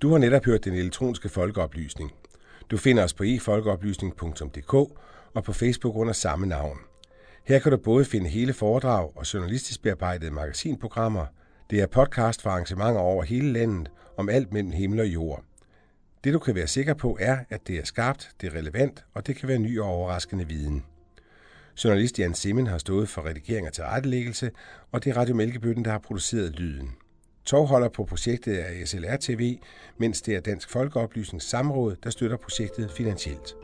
Du har netop hørt den elektroniske folkeoplysning. Du finder os på efolkeoplysning.dk og på Facebook under samme navn. Her kan du både finde hele foredrag og journalistisk bearbejdede magasinprogrammer. Det er podcast for arrangementer over hele landet om alt mellem himmel og jord. Det du kan være sikker på er, at det er skarpt, det er relevant, og det kan være ny og overraskende viden. Journalist Jan Simmen har stået for redigering og tilrettelæggelse, og det er Radio Mælkebøtten, der har produceret lyden. Tovholder på projektet er SLR TV, mens det er Dansk Folkeoplysnings Samråd, der støtter projektet finansielt.